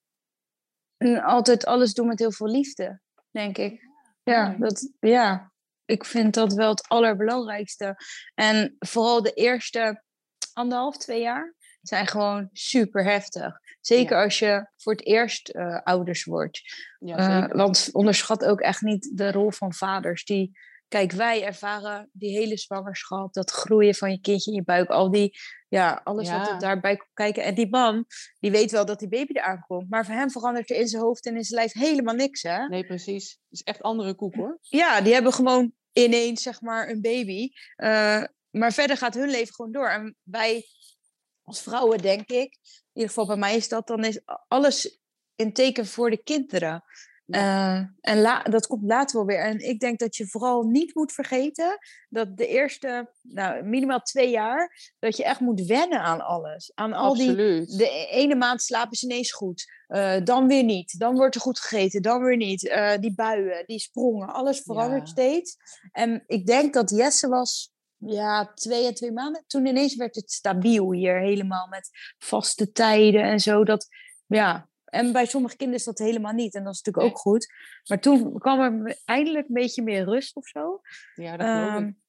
Altijd alles doen met heel veel liefde, denk ik. Ja, dat, ja, ik vind dat wel het allerbelangrijkste. En vooral de eerste anderhalf, twee jaar zijn gewoon super heftig. Zeker als je voor het eerst uh, ouders wordt. Ja, uh, want onderschat ook echt niet de rol van vaders. Die, kijk, wij ervaren die hele zwangerschap, dat groeien van je kindje in je buik, al die, ja, alles wat er daarbij komt kijken. En die man, die weet wel dat die baby eraan komt, maar voor hem verandert er in zijn hoofd en in zijn lijf helemaal niks, hè? Nee, precies. Het is echt andere koek, hoor. Ja, die hebben gewoon ineens, zeg maar, een baby. Uh, maar verder gaat hun leven gewoon door. En wij als vrouwen, denk ik, in ieder geval bij mij is dat, dan is alles in teken voor de kinderen. Uh, en la dat komt later wel weer. En ik denk dat je vooral niet moet vergeten dat de eerste, nou, minimaal twee jaar, dat je echt moet wennen aan alles. Aan al Absoluut. die. De e-, ene maand slapen ze ineens goed, uh, dan weer niet. Dan wordt er goed gegeten, dan weer niet. Uh, die buien, die sprongen, alles verandert steeds. En ik denk dat Jesse was ja, twee en twee maanden. Toen ineens werd het stabiel hier helemaal met vaste tijden en zo. Dat, ja. En bij sommige kinderen is dat helemaal niet. En dat is natuurlijk ook goed. Maar toen kwam er eindelijk een beetje meer rust of zo. Ja, dat geloof um,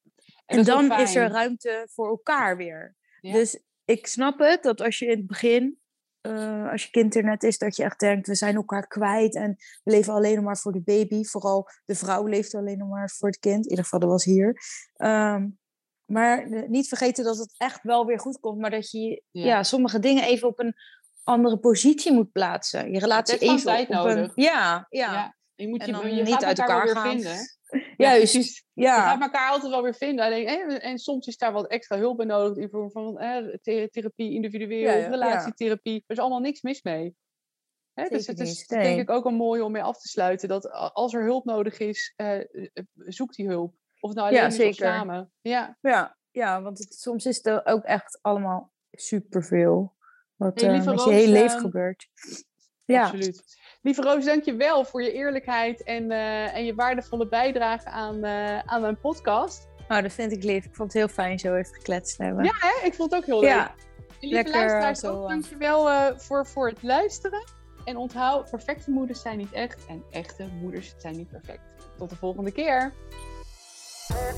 En, dan is er ruimte voor elkaar weer. Dus ik snap het, dat als je in het begin, uh, als je kind er net is, dat je echt denkt, we zijn elkaar kwijt en we leven alleen nog maar voor de baby. Vooral de vrouw leeft alleen nog maar voor het kind. In ieder geval, dat was hier. Um, maar niet vergeten dat het echt wel weer goed komt. Maar dat je ja. sommige dingen even op een andere positie moet plaatsen. Je relatie even tijd op nodig. Een, ja, ja, ja. Je moet je, je niet uit elkaar gaan. vinden. Juist, ja, ja. Je gaat elkaar altijd wel weer vinden. Alleen, en, en soms is daar wat extra hulp bij nodig. In vorm van eh, therapie, individueel, relatietherapie. Er is allemaal niks mis mee. Hè? Dus het is denk ik ook wel mooi om mee af te sluiten. Dat als er hulp nodig is, uh, zoek die hulp. Of nou alleen ja, zeker. samen. Ja. Ja, ja want het, soms is er ook echt allemaal superveel. Wat hey, uh, met je hele leven ehm, gebeurt. Ja. Absoluut. Lieve Roos, dank je wel voor je eerlijkheid en, uh, en je waardevolle bijdrage aan, uh, aan mijn podcast. Nou, dat vind ik lief. Ik vond het heel fijn zo even gekletst te hebben. Ja, hè? ik vond het ook heel ja. leuk. lieve Lekker, luisteraars, zo, ook dankjewel uh, voor, voor het luisteren. En onthoud, perfecte moeders zijn niet echt en echte moeders zijn niet perfect. Tot de volgende keer. Yeah.